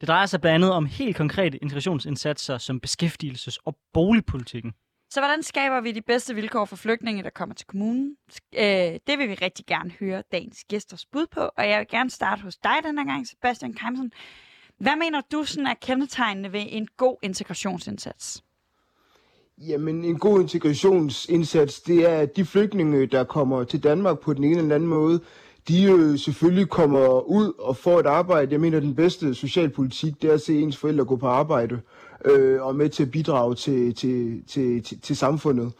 Speaker 1: Det drejer sig blandt andet om helt konkrete integrationsindsatser som beskæftigelses- og boligpolitikken.
Speaker 2: Så hvordan skaber vi de bedste vilkår for flygtninge, der kommer til kommunen? Øh, det vil vi rigtig gerne høre dagens gæsters bud på, og jeg vil gerne starte hos dig den her gang, Sebastian Keimsen. Hvad mener du sådan er kendetegnende ved en god integrationsindsats?
Speaker 4: Jamen, en god integrationsindsats, det er, at de flygtninge, der kommer til Danmark på den ene eller anden måde, de øh, selvfølgelig kommer ud og får et arbejde. Jeg mener, den bedste socialpolitik, det er at se ens forældre gå på arbejde. øh, og med til at bidrage til, til, til, til, til samfundet.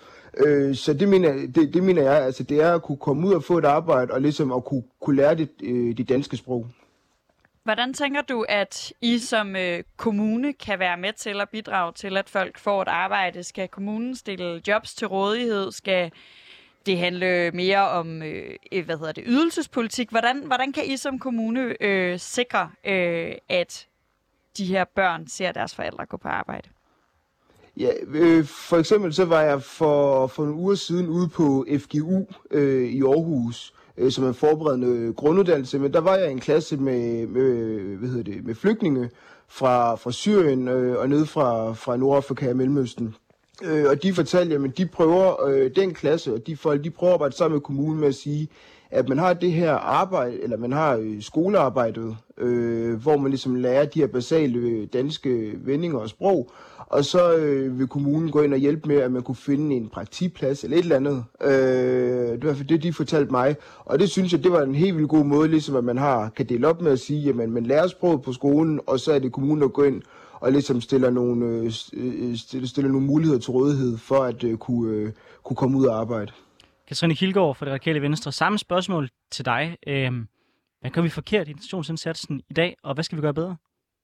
Speaker 4: Øh, så det mener, det, det mener jeg, altså det er at kunne komme ud og få et arbejde, og ligesom at kunne, kunne lære det, øh, det danske sprog.
Speaker 2: Hvordan tænker du, at I som øh, kommune kan være med til at bidrage til, at folk får et arbejde? Skal kommunen stille jobs til rådighed? Skal det handle mere om øh, hvad hedder det, ydelsespolitik? Hvordan, hvordan kan I som kommune øh, sikre, øh, at de her børn ser deres forældre gå på arbejde?
Speaker 4: Ja, øh, for eksempel så var jeg for, for en uge siden ude på FGU øh, i Aarhus, øh, som en forberedende grunduddannelse, men der var jeg i en klasse med, med, hvad hedder det, med flygtninge fra, fra Syrien øh, og ned fra, fra Nordafrika og Mellemøsten. Øh, og de fortalte, at de prøver, øh, den klasse og de folk, de prøver at arbejde sammen med kommunen med at sige, at man har det her arbejde, eller man har øh, skolearbejdet, øh, hvor man ligesom lærer de her basale øh, danske vendinger og sprog, og så øh, vil kommunen gå ind og hjælpe med, at man kunne finde en praktikplads eller et eller andet. Øh, det var for det, de fortalte mig. Og det synes jeg, det var en helt vildt god måde, ligesom at man har, kan dele op med at sige, at man lærer sproget på skolen, og så er det kommunen, der går ind og ligesom stiller nogle, øh, øh, stiller, stiller nogle muligheder til rådighed for at øh, kunne, øh, kunne komme ud og arbejde.
Speaker 1: Katrine Kilgaard fra det radikale venstre. Samme spørgsmål til dig. Øhm, hvad kan vi forkert i integrationsindsatsen i dag, og hvad skal vi gøre bedre?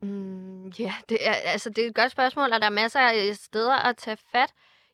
Speaker 3: Mm, ja, det er, altså, det er et godt spørgsmål, og der er masser af steder at tage fat.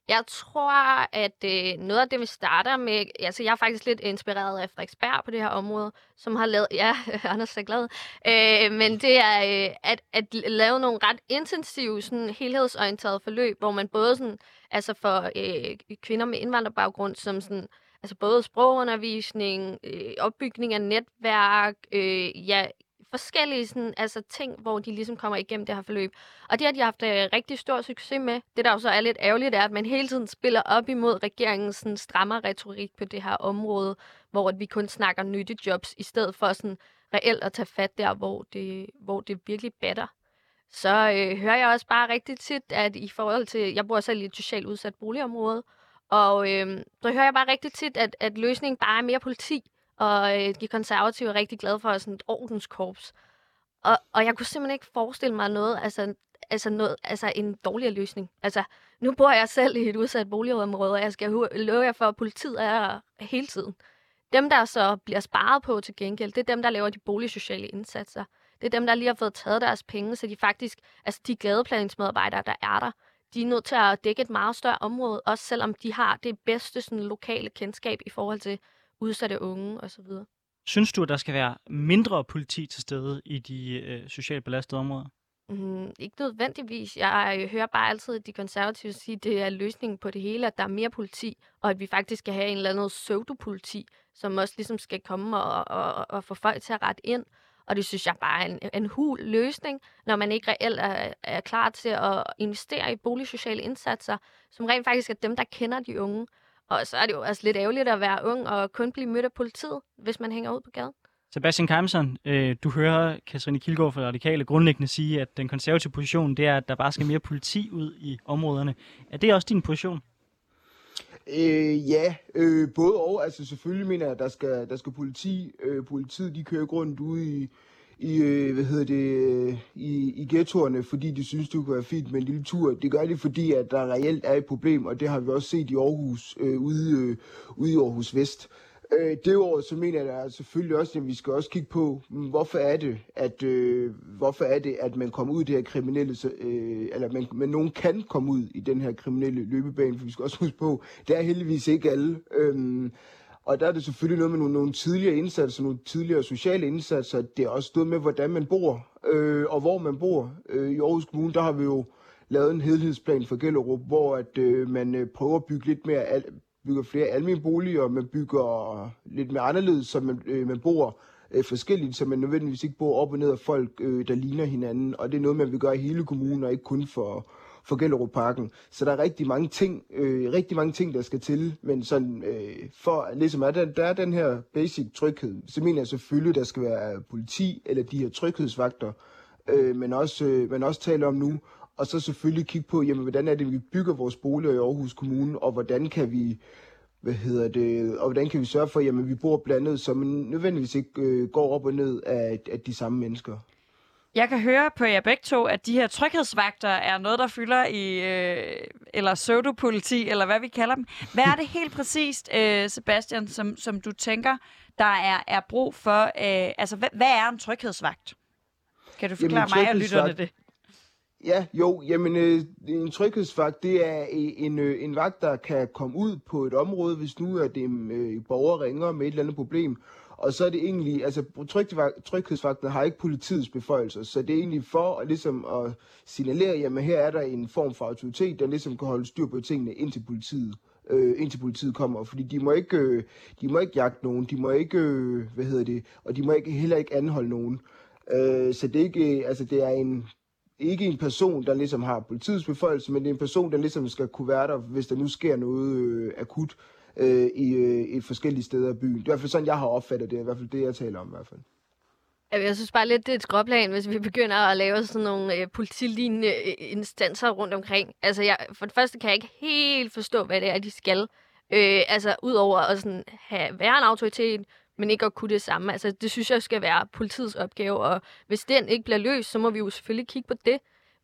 Speaker 3: Jeg tror, at øh, noget af det, vi starter med... Altså, jeg er faktisk lidt inspireret af Frederiksberg på det her område, som har lavet... Ja, [LAUGHS] Anders er glad. Øh, men det er øh, at, at lave nogle ret intensive, sådan, helhedsorienterede forløb, hvor man både sådan, altså for øh, kvinder med indvandrerbaggrund, som sådan, altså både sprogundervisning, øh, opbygning af netværk, øh, ja, forskellige sådan, altså, ting, hvor de ligesom kommer igennem det her forløb. Og det har de haft øh, rigtig stor succes med. Det, der jo så er lidt ærgerligt, er, at man hele tiden spiller op imod regeringens sådan, strammer retorik på det her område, hvor at vi kun snakker nyttejobs, i stedet for sådan, reelt at tage fat der, hvor det, hvor det virkelig batter. Så øh, hører jeg også bare rigtig tit, at i forhold til, jeg bor selv i et socialt udsat boligområde, og øh, så hører jeg bare rigtig tit, at, at løsningen bare er mere politi og øh, de konservative er rigtig glade for sådan et ordenskorps. Og, og jeg kunne simpelthen ikke forestille mig noget, altså, altså, noget, altså en dårligere løsning. Altså, nu bor jeg selv i et udsat boligområde, og jeg skal love jer for, at politiet er der hele tiden. Dem, der så bliver sparet på til gengæld, det er dem, der laver de boligsociale indsatser. Det er dem, der lige har fået taget deres penge, så de faktisk, altså de gadeplaningsmedarbejdere, der er der, de er nødt til at dække et meget større område, også selvom de har det bedste sådan, lokale kendskab i forhold til, udsatte unge osv.
Speaker 1: Synes du, at der skal være mindre politi til stede i de øh, socialt belastede områder?
Speaker 3: Mm, ikke nødvendigvis. Jeg hører bare altid de konservative sige, at det er løsningen på det hele, at der er mere politi, og at vi faktisk skal have en eller anden pseudopoliti, som også ligesom skal komme og, og, og få folk til at rette ind. Og det synes jeg bare er en, en hul løsning, når man ikke reelt er, er klar til at investere i boligsociale indsatser, som rent faktisk er dem, der kender de unge. Og så er det jo også lidt ærgerligt at være ung og kun blive mødt af politiet, hvis man hænger ud på gaden.
Speaker 1: Sebastian Keimson, øh, du hører Katrine Kilgaard fra Radikale grundlæggende sige, at den konservative position, det er, at der bare skal mere politi ud i områderne. Er det også din position?
Speaker 4: Øh, ja, øh, både og. Altså selvfølgelig mener jeg, at der skal, der skal politi. Øh, politiet, de kører rundt ude i, i, øh, hvad hedder det, øh, i, i ghettoerne, fordi de synes, det kunne være fint med en lille tur. Det gør de, fordi at der reelt er et problem, og det har vi også set i Aarhus, øh, ude, øh, ude i Aarhus Vest. Øh, derudover så mener jeg at selvfølgelig også, at vi skal også kigge på, mm, hvorfor er det, at, øh, hvorfor er det, at man kommer ud i det her kriminelle, øh, eller man, man nogen kan komme ud i den her kriminelle løbebane, for vi skal også huske på, det er heldigvis ikke alle. Øh, og der er det selvfølgelig noget med nogle, nogle tidligere indsatser, nogle tidligere sociale indsatser. Det er også noget med, hvordan man bor, øh, og hvor man bor. Øh, I Aarhus Kommune, der har vi jo lavet en helhedsplan for Gellerup, hvor at øh, man øh, prøver at bygge lidt mere, al, bygger flere almindelige boliger, man bygger lidt mere anderledes, så man, øh, man bor øh, forskelligt, så man nødvendigvis ikke bor op og ned af folk, øh, der ligner hinanden. Og det er noget, man vil gøre i hele kommunen, og ikke kun for, for Gellerup Parken. Så der er rigtig mange ting, øh, rigtig mange ting, der skal til, men sådan, øh, for ligesom at der, der er den her basic tryghed, så mener jeg selvfølgelig, der skal være politi eller de her tryghedsvagter, øh, men, også, øh, men også tale om nu, og så selvfølgelig kigge på, jamen, hvordan er det, vi bygger vores boliger i Aarhus Kommune, og hvordan kan vi hvad hedder det, og hvordan kan vi sørge for, at vi bor blandet, så man nødvendigvis ikke øh, går op og ned af, af de samme mennesker.
Speaker 2: Jeg kan høre på jer begge to, at de her tryghedsvagter er noget, der fylder i, øh, eller pseudopoliti, eller hvad vi kalder dem. Hvad er det [LAUGHS] helt præcist, øh, Sebastian, som, som du tænker, der er, er brug for? Øh, altså, hvad, hvad er en tryghedsvagt? Kan du forklare
Speaker 4: Jamen,
Speaker 2: mig og lytterne det?
Speaker 4: Ja, jo, jamen øh, en tryghedsvagt, det er en, øh, en vagt, der kan komme ud på et område, hvis nu er det en øh, borger ringer med et eller andet problem, og så er det egentlig, altså tryghedsvagten har ikke politiets beføjelser, så det er egentlig for at, ligesom at signalere, jamen her er der en form for autoritet, der ligesom kan holde styr på tingene indtil politiet, øh, indtil politiet kommer, fordi de må ikke, øh, de må ikke jagte nogen, de må ikke, øh, hvad hedder det, og de må ikke, heller ikke anholde nogen. Øh, så det er ikke, øh, altså det er en, ikke en person, der ligesom har politiets beføjelse, men det er en person, der ligesom skal kunne være der, hvis der nu sker noget øh, akut øh, i, øh, i forskellige steder af byen. Det er i hvert fald sådan, jeg har opfattet det. i hvert fald det, jeg taler om i hvert fald.
Speaker 3: Jeg synes bare lidt, det er et skråplan, hvis vi begynder at lave sådan nogle øh, politilignende øh, instanser rundt omkring. Altså, jeg, for det første kan jeg ikke helt forstå, hvad det er, de skal. Øh, altså, udover at sådan have, være en autoritet, men ikke at kunne det samme. Altså, det synes jeg skal være politiets opgave, og hvis den ikke bliver løst, så må vi jo selvfølgelig kigge på det.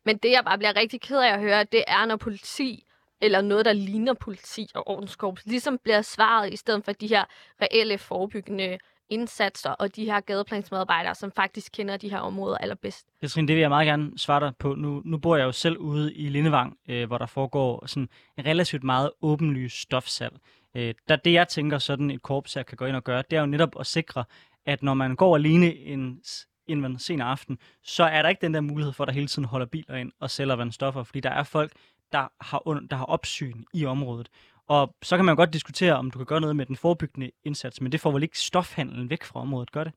Speaker 3: Men det, jeg bare bliver rigtig ked af at høre, det er, når politi eller noget, der ligner politi og ordenskorps, ligesom bliver svaret i stedet for de her reelle forebyggende indsatser og de her gadeplansmedarbejdere, som faktisk kender de her områder allerbedst.
Speaker 1: Katrine, det vil jeg meget gerne svare dig på. Nu, nu bor jeg jo selv ude i Lindevang, øh, hvor der foregår sådan en relativt meget åbenlys stofsalg. Øh, der, det jeg tænker, sådan et korps her kan gå ind og gøre, det er jo netop at sikre, at når man går alene en, en sen aften, så er der ikke den der mulighed for, at der hele tiden holder biler ind og sælger vandstoffer, fordi der er folk, der har, under, der har opsyn i området. Og så kan man godt diskutere, om du kan gøre noget med den forebyggende indsats, men det får vel ikke stofhandlen væk fra området, gør det?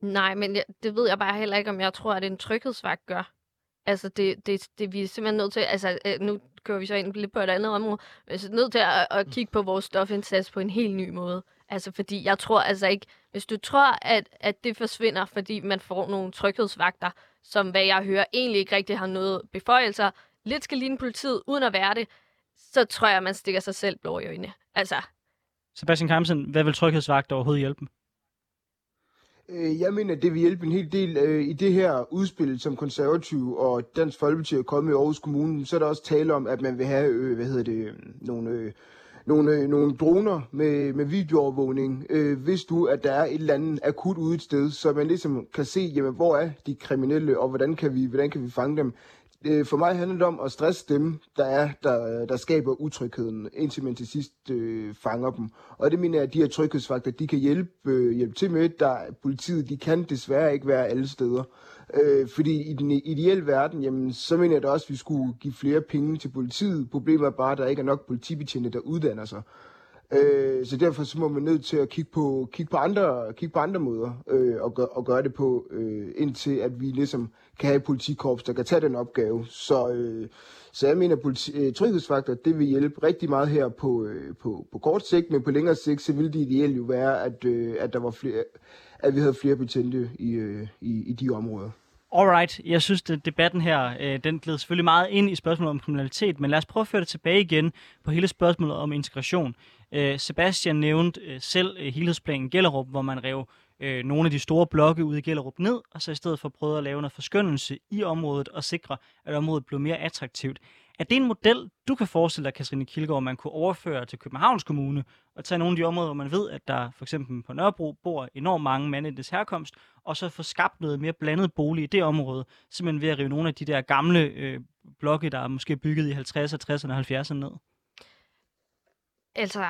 Speaker 3: Nej, men jeg, det ved jeg bare heller ikke, om jeg tror, at en tryghedsvagt gør. Altså, det, det, det vi er simpelthen nødt til, altså, øh, nu kører vi så ind lidt på et andet område, men vi er nødt til at, at kigge på vores stofindsats på en helt ny måde. Altså, fordi jeg tror altså ikke, hvis du tror, at, at det forsvinder, fordi man får nogle tryghedsvagter, som hvad jeg hører egentlig ikke rigtig har noget beføjelser, lidt skal ligne politiet, uden at være det, så tror jeg, man stikker sig selv blå i øjnene. Altså.
Speaker 1: Sebastian Kamsen, hvad vil tryghedsvagt overhovedet hjælpe?
Speaker 4: Øh, jeg mener, det vil hjælpe en hel del øh, i det her udspil, som konservativ og Dansk Folkeparti er kommet i Aarhus Kommune. Så er der også tale om, at man vil have, øh, hvad hedder det, nogle, øh, nogle, øh, nogle droner med, med videoovervågning, øh, hvis du, at der er et eller andet akut ude et sted, så man ligesom kan se, jamen, hvor er de kriminelle, og hvordan kan vi, hvordan kan vi fange dem øh, for mig handler det om at stresse dem, der er, der, øh, der skaber utrygheden, indtil man til sidst øh, fanger dem. Og det mener jeg, at de her tryghedsfaktorer, de kan hjælpe, øh, hjælpe til med. Der, politiet, de kan desværre ikke være alle steder. Øh, fordi i den ideelle verden, jamen, så mener jeg da også, at vi skulle give flere penge til politiet. Problemet er bare, at der ikke er nok politibetjente, der uddanner sig. Øh, så derfor så må man nødt til at kigge på, kigge på, andre, kigge på andre måder øh, og, gør, og gøre det på, øh, indtil at vi ligesom kan have et politikorps, der kan tage den opgave. Så, øh, så jeg mener, at øh, tryghedsfaktor, det vil hjælpe rigtig meget her på, øh, på, på kort sigt, men på længere sigt, så ville det ideelt jo være, at, øh, at, der var flere, at vi havde flere betjente i, øh, i, i de områder.
Speaker 1: Alright, jeg synes, at debatten her, øh, den gled selvfølgelig meget ind i spørgsmålet om kriminalitet, men lad os prøve at føre det tilbage igen på hele spørgsmålet om integration. Øh, Sebastian nævnte øh, selv øh, helhedsplanen Gellerup, hvor man rev øh, nogle af de store blokke ude i Gellerup ned, og så i stedet for prøvede at lave noget forskyndelse i området og sikre, at området blev mere attraktivt. Er det en model, du kan forestille dig, Katrine Kilgaard, man kunne overføre til Københavns Kommune, og tage nogle af de områder, hvor man ved, at der for eksempel på Nørrebro bor enormt mange mænd i dets herkomst, og så få skabt noget mere blandet bolig i det område, simpelthen ved at rive nogle af de der gamle øh, blokke, der er måske bygget i 50'erne, 60'erne og 70'erne ned?
Speaker 3: Altså,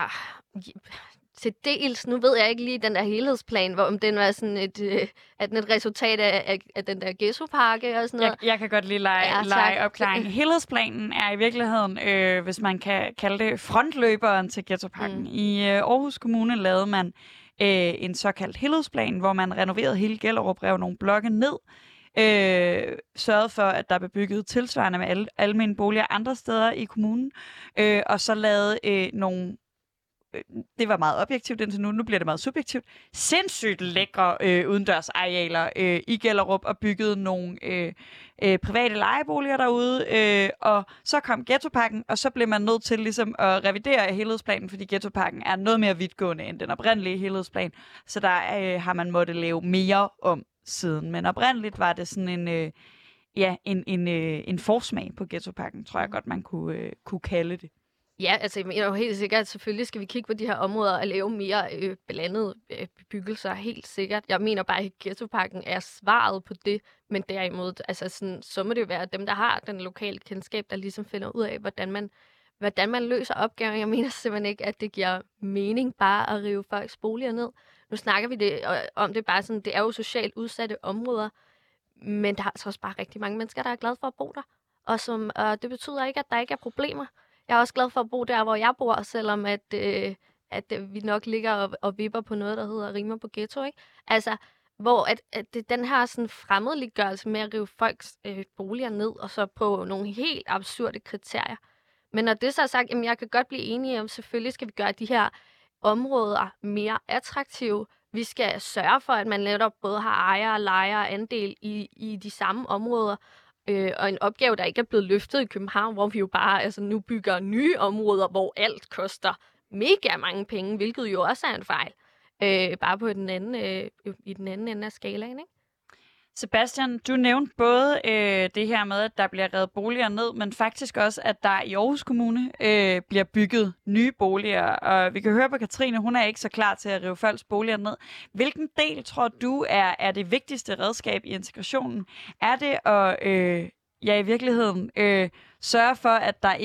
Speaker 3: til dels, nu ved jeg ikke lige den der helhedsplan, hvor om den var sådan et, øh, at den et resultat af, af, af den der ghetto-pakke og sådan noget.
Speaker 2: Jeg, jeg kan godt lige lege, ja, lege opklaring. [LAUGHS] Helhedsplanen er i virkeligheden, øh, hvis man kan kalde det, frontløberen til ghetto-pakken. Mm. I øh, Aarhus Kommune lavede man øh, en såkaldt helhedsplan, hvor man renoverede hele Gellerup, rev nogle blokke ned, øh, sørget for, at der blev bygget tilsvarende med al- almindelige boliger andre steder i kommunen, øh, og så lavede øh, nogle det var meget objektivt indtil nu, nu bliver det meget subjektivt, sindssygt lækre øh, udendørsarealer øh, i Gellerup og byggede nogle øh, øh, private lejeboliger derude, øh, og så kom ghettopakken, og så blev man nødt til ligesom at revidere helhedsplanen, fordi ghettopakken er noget mere vidtgående end den oprindelige helhedsplan, så der øh, har man måttet lave mere om. siden. Men oprindeligt var det sådan en, øh, ja, en, en, øh, en forsmag på ghettopakken, tror jeg godt, man kunne, øh, kunne kalde det.
Speaker 3: Ja, altså jeg mener jo helt sikkert, at selvfølgelig skal vi kigge på de her områder og lave mere øh, blandede øh, bebyggelser, helt sikkert. Jeg mener bare, at ghettoparken er svaret på det, men derimod, altså sådan, så må det jo være dem, der har den lokale kendskab, der ligesom finder ud af, hvordan man, hvordan man løser opgaven. Jeg mener simpelthen ikke, at det giver mening bare at rive folks boliger ned. Nu snakker vi det, øh, om det bare sådan, det er jo socialt udsatte områder, men der er altså også bare rigtig mange mennesker, der er glade for at bo der. Og, som, og det betyder ikke, at der ikke er problemer. Jeg er også glad for at bo der, hvor jeg bor, selvom at, øh, at øh, vi nok ligger og, og vipper på noget, der hedder rimer på ghetto. Ikke? Altså, hvor at, at det, den her sådan fremmedliggørelse med at rive folks øh, boliger ned, og så på nogle helt absurde kriterier. Men når det så er sagt, jamen jeg kan godt blive enig om, selvfølgelig skal vi gøre de her områder mere attraktive. Vi skal sørge for, at man netop både har ejer og lejer og andel i, i de samme områder. Øh, og en opgave, der ikke er blevet løftet i København, hvor vi jo bare altså, nu bygger nye områder, hvor alt koster mega mange penge, hvilket jo også er en fejl. Øh, bare på den anden, øh, i den anden ende af skalaen, ikke?
Speaker 2: Sebastian, du nævnte både øh, det her med, at der bliver revet boliger ned, men faktisk også, at der i Aarhus Kommune øh, bliver bygget nye boliger. Og vi kan høre på Katrine, hun er ikke så klar til at rive folks boliger ned. Hvilken del tror du er, er det vigtigste redskab i integrationen? Er det at, øh, ja i virkeligheden, øh, sørge for, at der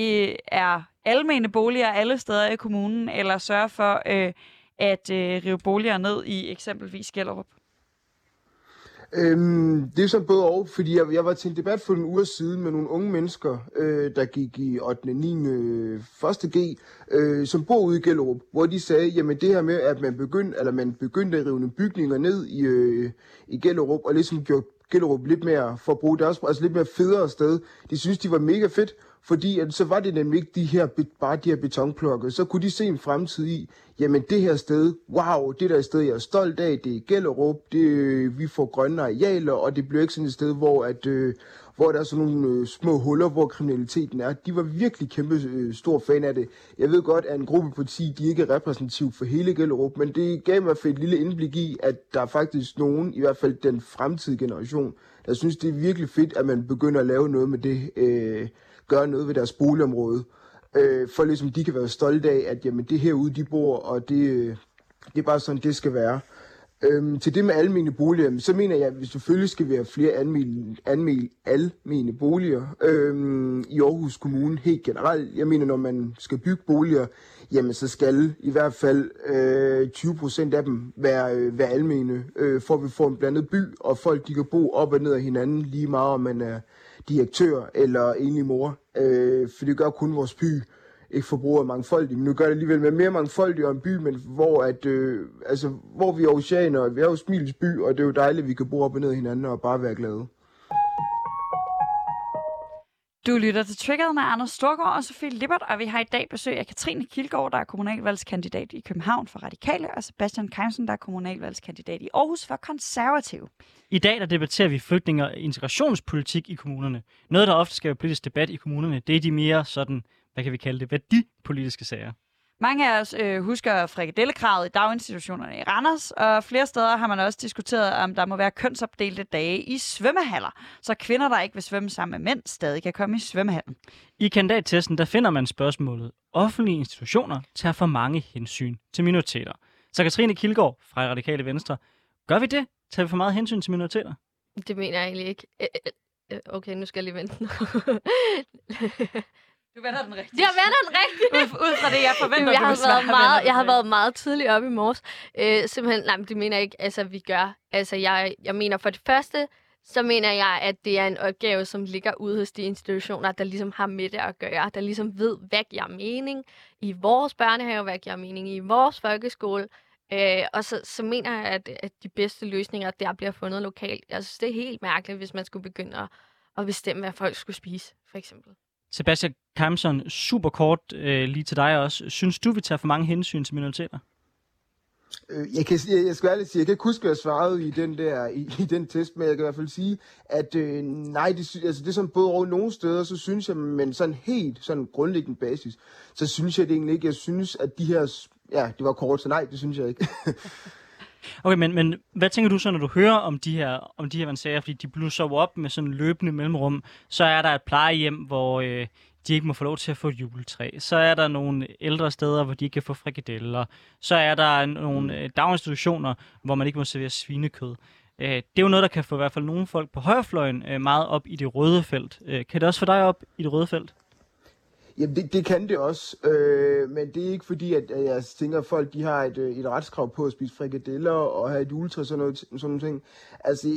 Speaker 2: er almene boliger alle steder i kommunen, eller sørge for øh, at øh, rive boliger ned i eksempelvis Gellerup?
Speaker 4: Øhm, det er sådan både og, fordi jeg, jeg var til en debat for en uge siden med nogle unge mennesker, øh, der gik i 8. 9. 1. G, øh, som bor ude i Gellerup, hvor de sagde, jamen det her med, at man begyndte, eller man begyndte at rive nogle bygninger ned i, øh, i Gellerup, og ligesom gjorde Gellerup lidt mere, for at bruge deres, altså lidt mere federe sted, de synes, de var mega fedt, fordi at så var det nemlig ikke de her, bare de her betonplukker. Så kunne de se en fremtid i, jamen det her sted, wow, det der er sted, jeg er stolt af, det er Gellerup, det, øh, vi får grønne arealer, og det bliver ikke sådan et sted, hvor, at, øh, hvor der er sådan nogle øh, små huller, hvor kriminaliteten er. De var virkelig kæmpe øh, stor fan af det. Jeg ved godt, at en gruppe på 10, de ikke er repræsentativ for hele Gellerup, men det gav mig et lille indblik i, at der er faktisk nogen, i hvert fald den fremtidige generation, der synes, det er virkelig fedt, at man begynder at lave noget med det, øh, gøre noget ved deres boligområde, øh, for ligesom de kan være stolte af, at jamen, det herude, de bor, og det, det er bare sådan, det skal være. Øhm, til det med almene boliger, så mener jeg, at vi selvfølgelig skal være flere almene, almene, almene boliger øhm, i Aarhus Kommune helt generelt. Jeg mener, når man skal bygge boliger, jamen så skal i hvert fald øh, 20 procent af dem være, øh, være almene, øh, for at vi får en blandet by, og folk de kan bo op og ned af hinanden, lige meget om man er direktør eller enlig mor. Øh, for det gør kun vores by ikke forbruger mangfoldig, men nu gør det alligevel med mere mangfoldig og en by, men hvor, at, øh, altså, hvor vi er oceaner, vi er jo Smils by, og det er jo dejligt, at vi kan bo op og ned hinanden og bare være glade.
Speaker 2: Du lytter til Triggered med Anders Storgård og Sofie Lippert, og vi har i dag besøg af Katrine Kilgaard, der er kommunalvalgskandidat i København for Radikale, og Sebastian Keimsen, der er kommunalvalgskandidat i Aarhus for Konservative.
Speaker 1: I dag der debatterer vi flygtninge- og integrationspolitik i kommunerne. Noget, der ofte skaber politisk debat i kommunerne, det er de mere sådan, hvad kan vi kalde det, værdipolitiske sager.
Speaker 2: Mange af os øh, husker frikadellekravet i daginstitutionerne i Randers, og flere steder har man også diskuteret, om der må være kønsopdelte dage i svømmehaller, så kvinder, der ikke vil svømme sammen med mænd, stadig kan komme i svømmehallen.
Speaker 1: I kandidattesten der finder man spørgsmålet, offentlige institutioner tager for mange hensyn til minoriteter. Så Katrine Kilgaard fra Radikale Venstre, gør vi det? Tager vi for meget hensyn til minoriteter?
Speaker 3: Det mener jeg egentlig ikke. Okay, nu skal jeg lige vente. [LAUGHS]
Speaker 2: Du vender den rigtigt.
Speaker 3: Jeg vender den rigtigt.
Speaker 2: ud, ud fra det, jeg forventer,
Speaker 3: jeg
Speaker 2: du
Speaker 3: har været meget, Jeg har været meget tidlig op i morges. Øh, simpelthen, nej, men det mener jeg ikke, altså, vi gør. Altså, jeg, jeg mener for det første, så mener jeg, at det er en opgave, som ligger ude hos de institutioner, der ligesom har med det at gøre, der ligesom ved, hvad giver mening i vores børnehave, hvad giver mening i vores folkeskole. Øh, og så, så mener jeg, at, at de bedste løsninger, der bliver fundet lokalt. Jeg synes, det er helt mærkeligt, hvis man skulle begynde at, at bestemme, hvad folk skulle spise, for eksempel.
Speaker 1: Sebastian Kamson, super kort øh, lige til dig også. Synes du, vi tager for mange hensyn til minoriteter?
Speaker 4: Øh, jeg, kan, jeg, jeg skal ærligt sige, jeg kan ikke huske, hvad jeg svarede i den, der, i, i den test, men jeg kan i hvert fald sige, at øh, nej, det, altså det er sådan både over nogle steder, så synes jeg, men sådan helt sådan grundlæggende basis, så synes jeg det egentlig ikke. Jeg synes, at de her, ja, det var kort, så nej, det synes jeg ikke. [LAUGHS]
Speaker 1: Okay, men, men hvad tænker du så, når du hører om de her, om de her sager, fordi de blusser jo op med sådan løbende mellemrum, så er der et plejehjem, hvor øh, de ikke må få lov til at få et juletræ. Så er der nogle ældre steder, hvor de ikke kan få frikadeller. Så er der nogle øh, daginstitutioner, hvor man ikke må servere svinekød. Øh, det er jo noget, der kan få i hvert fald nogle folk på højrefløjen øh, meget op i det røde felt. Kan det også få dig op i det røde felt?
Speaker 4: Jamen, det, det kan det også, øh, men det er ikke fordi, at, at jeg tænker, at folk de har et, øh, et retskrav på at spise frikadeller og have et juletræ og sådan, noget, sådan nogle ting. Altså,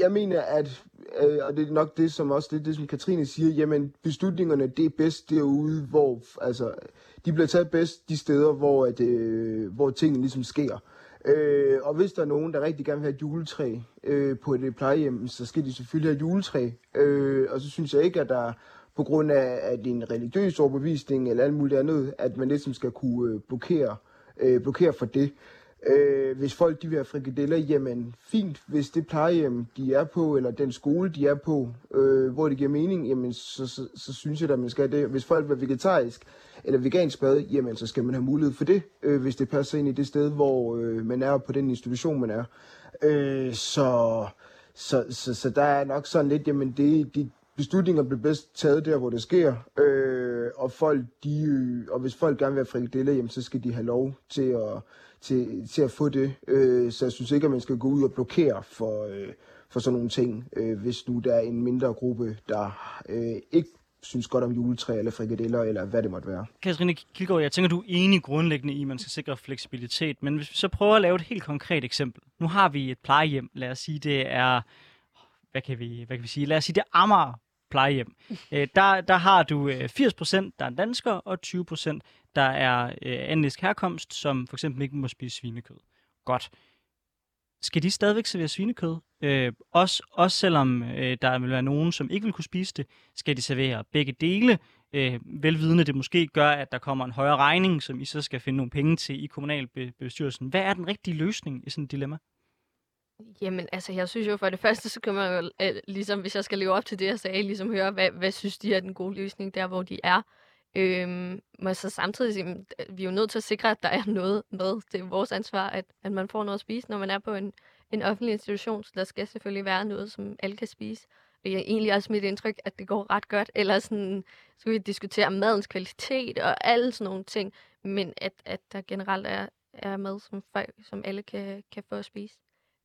Speaker 4: jeg mener, at, øh, og det er nok det, som også det, det som Katrine siger, jamen, beslutningerne, det er bedst derude, hvor, altså, de bliver taget bedst de steder, hvor, at, øh, hvor tingene ligesom sker. Øh, og hvis der er nogen, der rigtig gerne vil have et juletræ øh, på et plejehjem, så skal de selvfølgelig have juletræ. Øh, og så synes jeg ikke, at der på grund af at din religiøse overbevisning eller alt muligt andet, at man ligesom skal kunne øh, blokere, øh, blokere for det. Øh, hvis folk de vil have frikadeller, jamen fint, hvis det plejehjem, de er på, eller den skole, de er på, øh, hvor det giver mening, jamen så, så, så synes jeg, at man skal have det. Hvis folk vil vegetarisk eller vegansk bad, jamen så skal man have mulighed for det, øh, hvis det passer ind i det sted, hvor øh, man er på den institution, man er. Øh, så, så, så, så der er nok sådan lidt, jamen det, det, beslutninger bliver bedst taget der, hvor det sker. Øh, og, folk, de, øh, og hvis folk gerne vil have frikadeller, jamen, så skal de have lov til at, til, til at få det. Øh, så jeg synes ikke, at man skal gå ud og blokere for, øh, for sådan nogle ting, øh, hvis nu der er en mindre gruppe, der øh, ikke synes godt om juletræ eller frikadeller, eller hvad det måtte være.
Speaker 1: Katrine Kilgaard, jeg tænker, du er enig grundlæggende i, at man skal sikre fleksibilitet, men hvis vi så prøver at lave et helt konkret eksempel. Nu har vi et plejehjem, lad os sige, det er, hvad kan vi, hvad kan vi sige, lad os sige, det er Amager plejehjem. Øh, der, der har du øh, 80% der er danskere, og 20% der er øh, andenlæsk herkomst, som for eksempel ikke må spise svinekød. Godt. Skal de stadigvæk servere svinekød? Øh, også, også selvom øh, der vil være nogen, som ikke vil kunne spise det, skal de servere begge dele, øh, velvidende det måske gør, at der kommer en højere regning, som I så skal finde nogle penge til i kommunalbestyrelsen. Hvad er den rigtige løsning i sådan et dilemma?
Speaker 3: Jamen, altså, jeg synes jo for det første, så kan man jo, øh, ligesom hvis jeg skal leve op til det, jeg sagde, ligesom høre, hvad, hvad synes de er den gode løsning der, hvor de er. Øhm, men så samtidig vi er jo nødt til at sikre, at der er noget med. Det er vores ansvar, at, at man får noget at spise, når man er på en, en offentlig institution. Så der skal selvfølgelig være noget, som alle kan spise. Og jeg er egentlig også mit indtryk, at det går ret godt. Eller sådan, så kan vi diskutere madens kvalitet og alle sådan nogle ting. Men at, at der generelt er, er mad, som, folk, som alle kan, kan få at spise.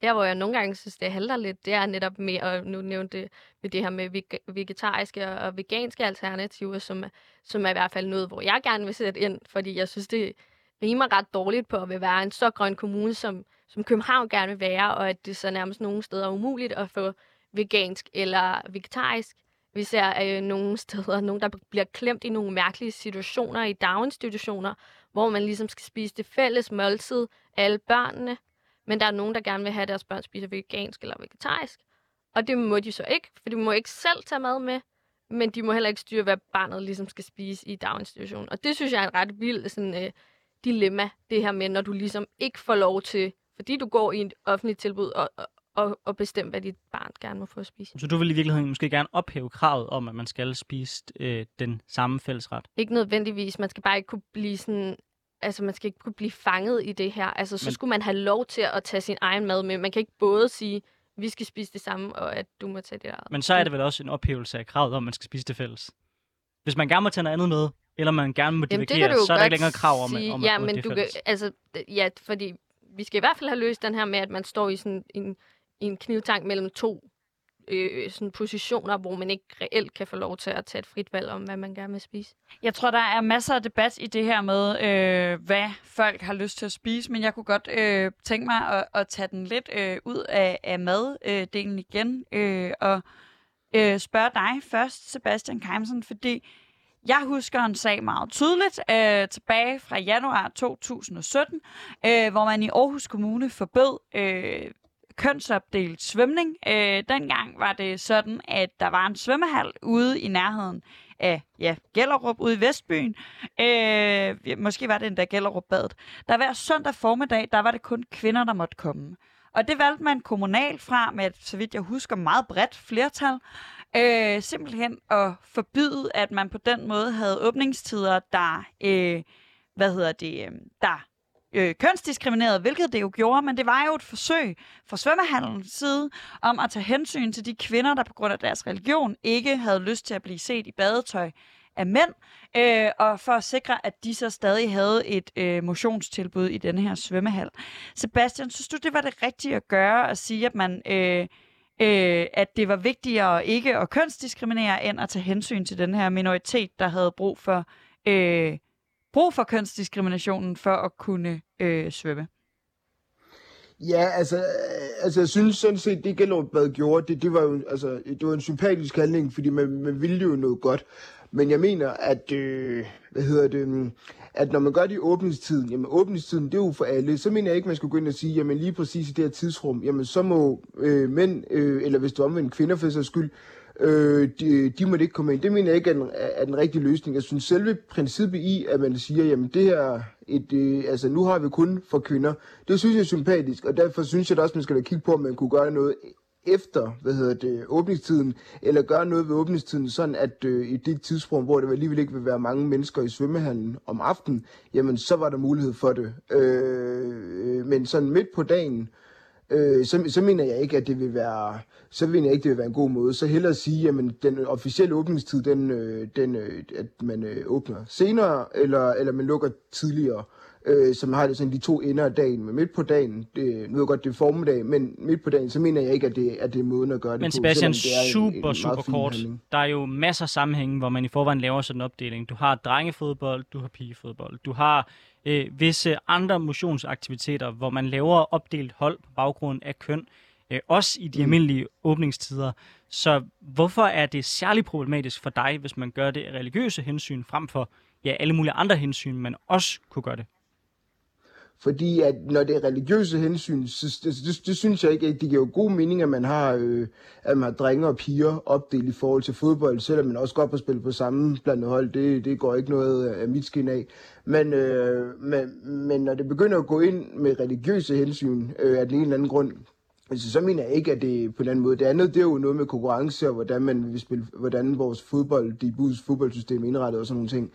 Speaker 3: Der, hvor jeg nogle gange synes, det halter lidt, det er netop med, og nu nævnte med det her med vegetariske og veganske alternativer, som, som er i hvert fald noget, hvor jeg gerne vil sætte ind, fordi jeg synes, det rimer ret dårligt på at vil være en så grøn kommune, som, som København gerne vil være, og at det så nærmest nogle steder er umuligt at få vegansk eller vegetarisk. Vi ser øh, nogle [LAUGHS] steder, nogen, der bliver klemt i nogle mærkelige situationer i daginstitutioner, hvor man ligesom skal spise det fælles måltid, alle børnene, men der er nogen, der gerne vil have, at deres børn spiser vegansk eller vegetarisk. Og det må de så ikke, for de må ikke selv tage mad med, men de må heller ikke styre, hvad barnet ligesom skal spise i daginstitutionen. Og det synes jeg er et ret vildt sådan, øh, dilemma, det her med, når du ligesom ikke får lov til, fordi du går i et offentligt tilbud, og, og, og bestemme, hvad dit barn gerne må få at spise.
Speaker 1: Så du vil i virkeligheden måske gerne ophæve kravet om, at man skal spise øh, den samme fællesret?
Speaker 3: Ikke nødvendigvis. Man skal bare ikke kunne blive sådan altså man skal ikke kunne blive fanget i det her. Altså så Men... skulle man have lov til at tage sin egen mad med. Man kan ikke både sige, vi skal spise det samme, og at du må tage det eget.
Speaker 1: Men så er det vel også en ophævelse af kravet om, at man skal spise det fælles. Hvis man gerne må tage noget andet med, eller man gerne må divergere, så er der ikke længere krav om, sige, om,
Speaker 3: ja,
Speaker 1: at,
Speaker 3: men
Speaker 1: det
Speaker 3: du kan, altså, ja, fordi vi skal i hvert fald have løst den her med, at man står i sådan en, en knivtank mellem to øh, sådan positioner, hvor man ikke reelt kan få lov til at tage et frit valg om, hvad man gerne vil spise.
Speaker 2: Jeg tror, der er masser af debat i det her med, øh, hvad folk har lyst til at spise, men jeg kunne godt øh, tænke mig at, at tage den lidt øh, ud af, af maddelen øh, igen, øh, og øh, spørge dig først, Sebastian Keimsen, fordi jeg husker en sag meget tydeligt øh, tilbage fra januar 2017, øh, hvor man i Aarhus Kommune forbød øh, kønsopdelt svømning. Øh, dengang var det sådan, at der var en svømmehal ude i nærheden af ja, Gellerup ude i Vestbyen. Øh, måske var det endda Gellerup badet. Der hver søndag formiddag, der var det kun kvinder, der måtte komme. Og det valgte man kommunalt fra med et, så vidt jeg husker, meget bredt flertal. Øh, simpelthen at forbyde, at man på den måde havde åbningstider, der, øh, hvad hedder det, øh, der øh, kønsdiskrimineret, hvilket det jo gjorde, men det var jo et forsøg fra svømmehandlens side om at tage hensyn til de kvinder, der på grund af deres religion ikke havde lyst til at blive set i badetøj af mænd, øh, og for at sikre, at de så stadig havde et øh, motionstilbud i denne her svømmehal. Sebastian, synes du, det var det rigtige at gøre, at sige, at man... Øh, øh, at det var vigtigere ikke at kønsdiskriminere, end at tage hensyn til den her minoritet, der havde brug for, øh, brug for kønsdiskriminationen for at kunne øh, svømme.
Speaker 4: Ja, altså, øh, altså jeg synes sådan set, det Gellerup gjorde, det, det var jo altså, det var en sympatisk handling, fordi man, man ville jo noget godt. Men jeg mener, at, øh, hvad hedder det, mm, at når man gør det i åbningstiden, jamen åbningstiden, det er jo for alle, så mener jeg ikke, man skal gå ind og sige, jamen lige præcis i det her tidsrum, jamen så må øh, mænd, øh, eller hvis du omvendt kvinder for sig skyld, øh, de, de må ikke komme ind. Det mener jeg ikke er den, er den rigtige løsning. Jeg synes selve princippet i, at man siger, jamen det her, et, øh, altså nu har vi kun for kvinder, det synes jeg er sympatisk, og derfor synes jeg da også, man skal da kigge på, om man kunne gøre noget efter, hvad hedder det, åbningstiden, eller gøre noget ved åbningstiden, sådan at øh, i det tidsrum, hvor det alligevel ikke vil være mange mennesker i svømmehallen om aftenen, jamen så var der mulighed for det. Øh, øh men sådan midt på dagen, øh, øh, så, så mener jeg ikke, at det vil være, så mener jeg ikke, det vil være en god måde. Så hellere sige, at den officielle åbningstid, den, øh, den, øh, at man øh, åbner senere, eller, eller man lukker tidligere øh, som har det sådan de to ender af dagen. Men midt på dagen, det, nu er godt, det er formiddag, men midt på dagen, så mener jeg ikke, at det, at det er måden at gøre det
Speaker 1: men
Speaker 4: på.
Speaker 1: Sebastian, det er super, en, en super kort. Handling. Der er jo masser af sammenhænge, hvor man i forvejen laver sådan en opdeling. Du har drengefodbold, du har pigefodbold, du har øh, visse andre motionsaktiviteter, hvor man laver opdelt hold på baggrund af køn, øh, også i de mm. almindelige åbningstider. Så hvorfor er det særligt problematisk for dig, hvis man gør det af religiøse hensyn, frem for ja, alle mulige andre hensyn, man også kunne gøre det?
Speaker 4: Fordi at når det er religiøse hensyn, så det, det, det synes jeg ikke, at det giver god mening, at man har, øh, at man har drenge og piger opdelt i forhold til fodbold, selvom man også godt på spille på samme blandet hold. Det, det går ikke noget af mit skin af. Men, øh, men, men når det begynder at gå ind med religiøse hensyn øh, af den ene eller anden grund, Altså, så mener jeg ikke, at det på den anden måde. Det andet, det er jo noget med konkurrence, og hvordan, man vil spille, hvordan vores fodbold, de bus fodboldsystem er indrettet og sådan nogle ting.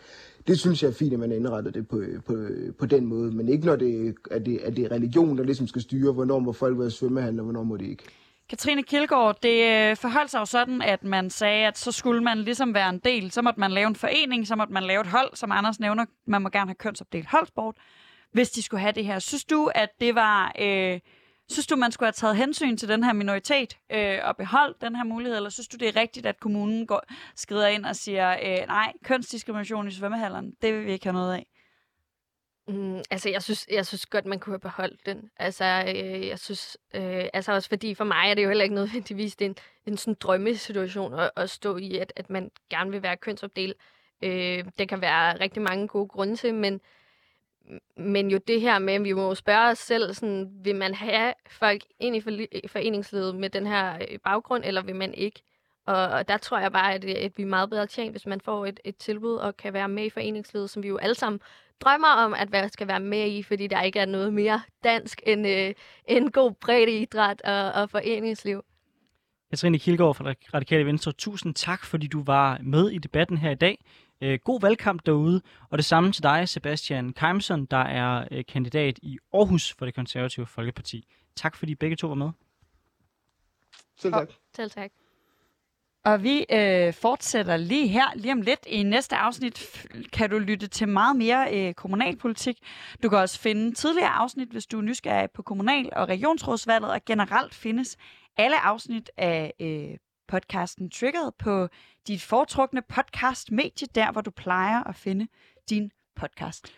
Speaker 4: Det synes jeg er fint, at man indretter det på, på, på den måde. Men ikke når det er, det, er det religion, der ligesom skal styre, hvornår må folk være svømmehandler, og hvornår må de ikke.
Speaker 2: Katrine Kilgaard, det øh, forholdt sig jo sådan, at man sagde, at så skulle man ligesom være en del. Så måtte man lave en forening, så måtte man lave et hold, som Anders nævner. Man må gerne have kønsopdelt holdsport, hvis de skulle have det her. Synes du, at det var... Øh, Synes du, man skulle have taget hensyn til den her minoritet øh, og beholdt den her mulighed, eller synes du, det er rigtigt, at kommunen går, skrider ind og siger, øh, nej, kønsdiskrimination i svømmehallerne, det vil vi ikke have noget af?
Speaker 3: Mm, altså, jeg synes, jeg synes godt, man kunne have beholdt den. Altså, øh, jeg synes, øh, altså også fordi for mig er det jo heller ikke nødvendigvis en, en sådan drømmesituation at, at stå i, at, at man gerne vil være kønsopdelt. Øh, det kan være rigtig mange gode grunde til, men men jo det her med, at vi må spørge os selv, sådan, vil man have folk ind i foreningslivet med den her øh, baggrund, eller vil man ikke? Og, og der tror jeg bare, at, øh, at vi er meget bedre tjent, hvis man får et, et tilbud og kan være med i foreningslivet, som vi jo alle sammen drømmer om, at vi skal være med i, fordi der ikke er noget mere dansk end, øh, end god bredde idræt og, og foreningsliv.
Speaker 1: Katrine Kilgaard fra Radikale Venstre, tusind tak, fordi du var med i debatten her i dag. Øh, god valgkamp derude, og det samme til dig, Sebastian Keimson, der er øh, kandidat i Aarhus for det konservative Folkeparti. Tak fordi begge to var med.
Speaker 4: Selv tak.
Speaker 3: Selv tak.
Speaker 2: Og vi øh, fortsætter lige her, lige om lidt. I næste afsnit kan du lytte til meget mere øh, kommunalpolitik. Du kan også finde tidligere afsnit, hvis du er nysgerrig på kommunal- og regionsrådsvalget, og generelt findes alle afsnit af øh, podcasten Triggered på dit foretrukne podcast-medie, der hvor du plejer at finde din podcast.